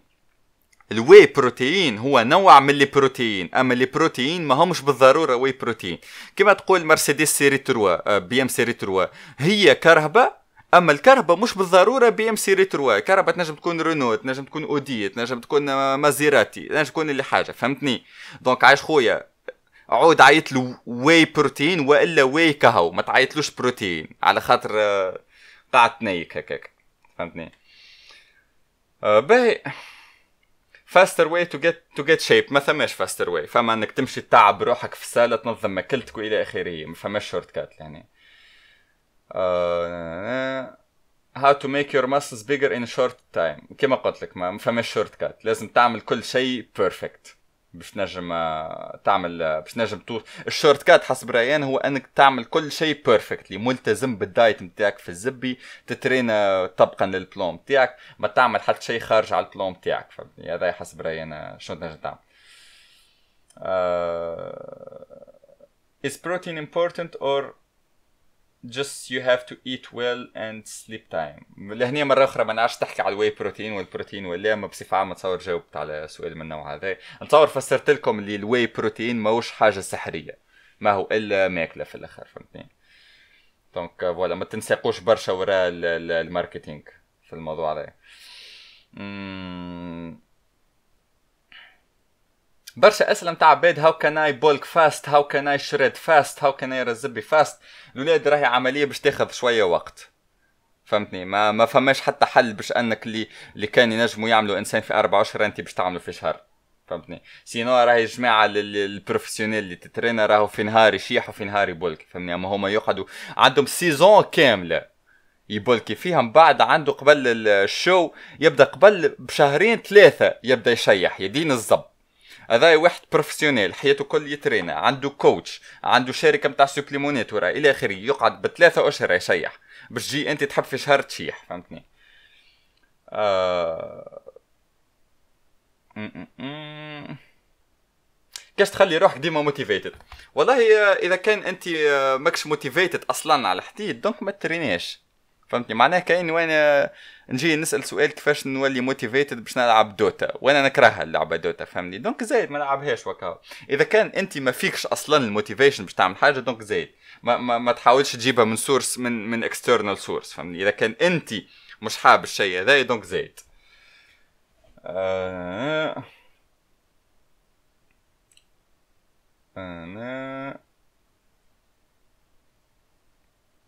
ال whey protein هو نوع من البروتين أما البروتين ما همش بالضرورة whey protein. كما تقول مرسيدس série 3 بي إم série 3 هي كرهبة أما الكرهبة مش بالضرورة بي إم série 3 كرهبة تنجم تكون رينو تنجم تكون اودي تنجم تكون مازيراتي تنجم تكون اللي حاجة فهمتني؟ donc عايش خويا عود عيط له whey protein وإلا whey كهو ما تعيطلوش بروتين على خاطر آه، قاعد تنيك هكاك فهمتني؟ آه، باهي. faster way to get to get shape ما ثماش faster way فما إنك تمشي تعب روحك في السالة تنظم ماكلتك وإلى آخره. ما فماش shortcut يعني to make your muscles bigger in a short time. كما قلت لك ما فماش shortcut لازم تعمل كل شيء perfect باش تنجم آه، تعمل آه، باش تنجم to ال shortcut حسب رايي أنا هو أنك تعمل كل شيء perfectly ملتزم بال diet نتاعك في الزبي تترينا طبقا لل plan نتاعك ما تعمل حتى شيء خارج على ال plan نتاعك. فهمتني؟ هذا حسب رايي أنا شنو تنجم تعمل. uh, is protein important or just you have to eat well and sleep time. لهنيا مرة أخرى ما نعرفش تحكي على ال whey protein والبروتين ولا ما بصفة عامة تصور جاوبت على سؤال من النوع هذا نتصور فسرت لكم اللي ال whey protein ماهوش حاجة سحرية. ما هو إلا ماكلة في الآخر فهمتني؟ donc voilà ما تنساقوش برشا وراء ال marketing في الموضوع هذا. برشا أسئلة نتاع عباد. how can I bulk fast how can I shred fast how can I رزبي fast الاولاد راهي عملية باش تاخذ شوية وقت. فهمتني؟ ما ما فماش حتى حل باش أنك اللي اللي كان ينجموا يعملوا إنسان في أربع اشهر أنت باش تعمله في شهر. فهمتني؟ sinon راهي جماعة ال professionnels اللي تترينا راهو في نهار يشيح وفي نهار يبولك. فهمني أما هما يقعدوا عندهم saison كاملة يبولكي فيها. من بعد عنده قبل ال show يبدأ قبل بشهرين ثلاثة يبدأ يشيح. يدين الزب. هذا واحد professionnel حياته كل يترينا عنده coach عنده شركة نتاع سوبليمونات ورا إلى آخره يقعد بثلاثة أشهر يشيح باش تجي أنت تحب في شهر تشيح فهمتني؟ آه... كاش تخلي روحك ديما motivated والله إذا كان أنت ماكش motivated أصلا على حديد donc ما ترينيش فهمتني؟ معناها كاين وين نجي نسأل سؤال كيفاش نولي motivated باش نلعب دوتا؟ وأنا نكرهها اللعبة دوتا فهمني؟ donc زايد ما نلعبهاش وكا. إذا كان أنت ما فيكش أصلا ال motivation باش تعمل حاجة donc زايد ما, ما, ما تحاولش تجيبها من source من من external source فهمني؟ إذا كان أنت مش حاب الشيء هذا donc زايد. آه... أنا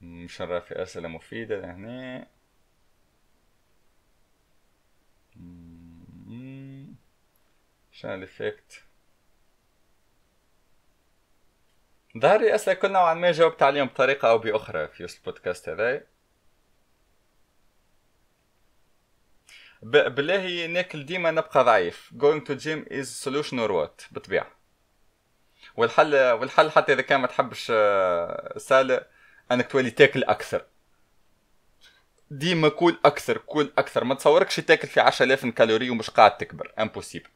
مشرف في اسئله مفيدة لهنا شنو ال effect ظهري اسئله كل نوعا ما جاوبت عليهم بطريقة أو بأخرى في وسط البودكاست هذا. بالله ناكل ديما نبقى ضعيف. Going to gym is solution or what بالطبيعة. والحل والحل حتى إذا كان ما تحبش آه، سالة أنك تولي تاكل أكثر. ديما كل أكثر كل أكثر. ما تصوركش تاكل في 10000 calories ومش قاعد تكبر. impossible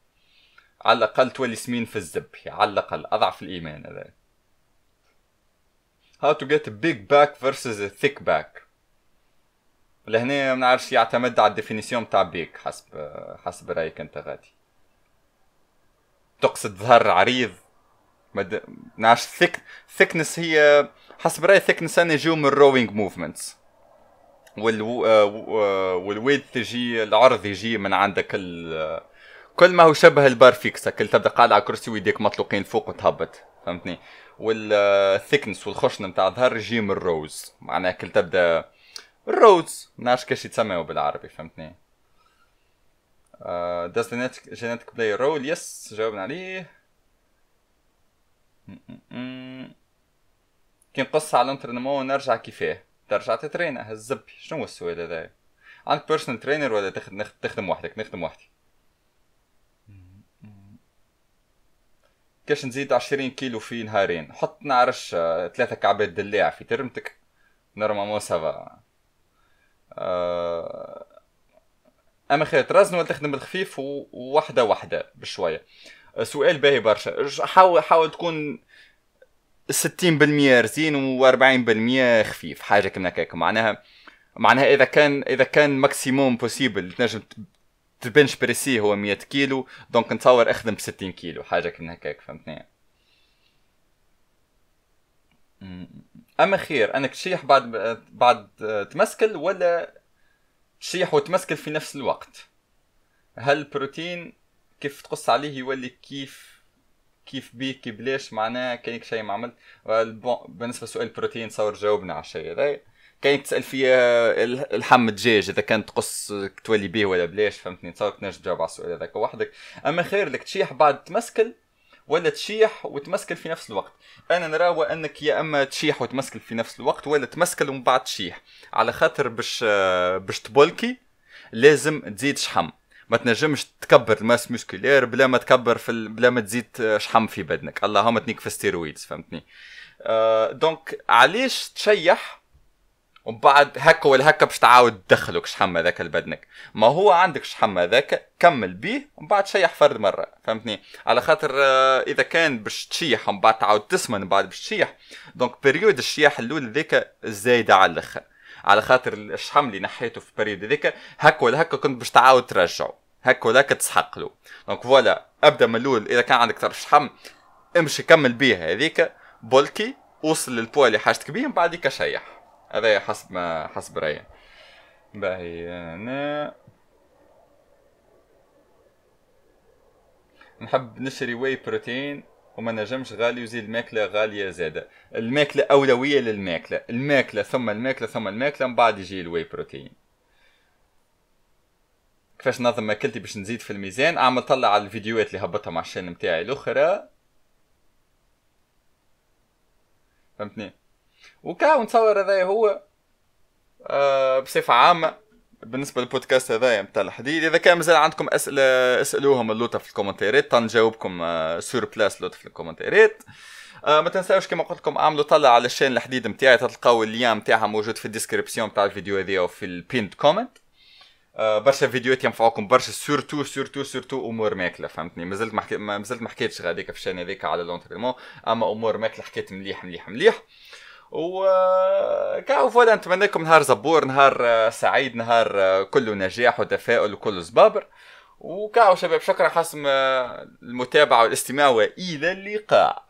على الأقل تولي سمين في الزب على الأقل. أضعف الإيمان هذا. How to get a big back versus a thick back. لهنا ما نعرفش يعتمد على ال définition تاع big حسب حسب رأيك أنت غادي. تقصد ظهر عريض. مد... نعرفش. thick thickness هي حسب رأيي thickness أنا يجيو من ال rowing movements وال وال width يجي العرض يجي من عندك ال... كل ما هو شبه ال barre fixe كل تبدأ قاعد على كرسي ويديك مطلوقين فوق وتهبط فهمتني؟ وال thickness والخشن نتاع الظهر يجي من ال rows. معناها كل تبدأ ال rows. نعرفش كيفاش يتسموا بالعربي فهمتني؟ uh, does a role? Yes جاوبنا عليه. كي نقص على الانترنمو نرجع كيفاه. ترجع تترين هالزبي شنو هو السؤال هذا؟ عندك personal trainer ولا تخدم تخدم وحدك نخدم وحدي. كاش نزيد عشرين كيلو في نهارين؟ حط نعرش ثلاثة كعبات دلاع في ترمتك. normalement ça va أه أما خير ترزن ولا تخدم الخفيف ووحدة وحدة بشوية. سؤال باهي برشا. حاول حاول تكون 60% رزين و40% خفيف حاجة كما هكاك. معناها معناها إذا كان إذا كان maximum possible تنجم ت bench press ي هو 100 كيلو donc نتصور أخدم ب 60 كيلو حاجة كما هكاك فهمتني؟ أما خير أنك تشيح بعد بعد تمسكل ولا تشيح وتمسكل في نفس الوقت؟ هل البروتين كيف تقص عليه يولي كيف كيف بيك بلاش معناه كاين شيء ما عملت؟ بالنسبة لسؤال البروتين تصور جاوبنا على الشيء هذا. كاين تسأل فيها اللحم الدجاج إذا كان تقص تولي به ولا بلاش فهمتني؟ تصور تنجم تجاوب على السؤال هذاك وحدك. أما خير لك تشيح بعد تمسكل ولا تشيح وتمسكل في نفس الوقت. أنا نرى أنك يا أما تشيح وتمسكل في نفس الوقت ولا تمسكل ومن بعد تشيح. على خاطر باش باش تبولكي لازم تزيد شحم. ما تنجمش تكبر ال masse musculaire بلا ما تكبر في ال... بلا ما تزيد شحم في بدنك. اللهم تنيك في steroids فهمتني؟ آه donc علاش تشيح؟ ومن بعد هكا ولا هكا باش تعاود تدخلك شحم هذاك لبدنك. ما هو عندك شحم هذاك كمل بيه ومن بعد شيح فرد مرة فهمتني؟ على خاطر آه إذا كان باش تشيح ومن بعد تعاود تسمن من بعد باش تشيح donc période الشياح الأول ذيك زايده على الأخر. على خاطر الشحم اللي نحيته في ال période هذيك هكا ولا هكا كنت باش تعاود ترجعه هكا ولا تسحق له donc voilà أبدأ من الأول إذا كان عندك طرف شحم امشي كمل بيها هذيك بولكي وصل للبوا اللي حاجتك بيه من بعديك شيح. هذا حسب ما حسب رأيي. باهي أنا نحب نشري whey protein وما نجمش غالي وزيد الماكلة غالية زادة الماكلة أولوية للماكلة. الماكلة ثم الماكلة ثم الماكلة من بعد يجي ال whey protein. كيفاش نظم ماكلتي باش نزيد في الميزان؟ أعمل طلع على الفيديوهات اللي هبطها مع ال chaîne نتاعي الأخرى. فهمتني؟ وكاو نتصور هذا هو آه بصفة عامة. بالنسبة للبودكاست هذايا متاع الحديد. إذا كان مازال عندكم أسئلة اسألوهم اللوطة في الكومنتيرات تنجاوبكم آه sur place لوطة في الكومنتيرات آه ما تنساوش كما قلت لكم اعملوا طلع على ال chaîne الحديد نتاعي تلقاو ال lien نتاعها موجود في ال description نتاع الفيديو هذايا وفي ال pinned comment آه برشا فيديوهات ينفعوكم برشا surtout surtout surtout أمور ماكلة فهمتني؟ مازلت ما ما حكيتش غاديك في ال chaîne هذيك على l'entraînement أما أمور ماكلة حكيت مليح مليح مليح. و كاو فوالا نتمنى لكم نهار زبور نهار آه، سعيد نهار آه، كله نجاح وتفاؤل وكله زبابر وكاو شباب شكرا حسم آه، المتابعة والاستماع وإلى اللقاء.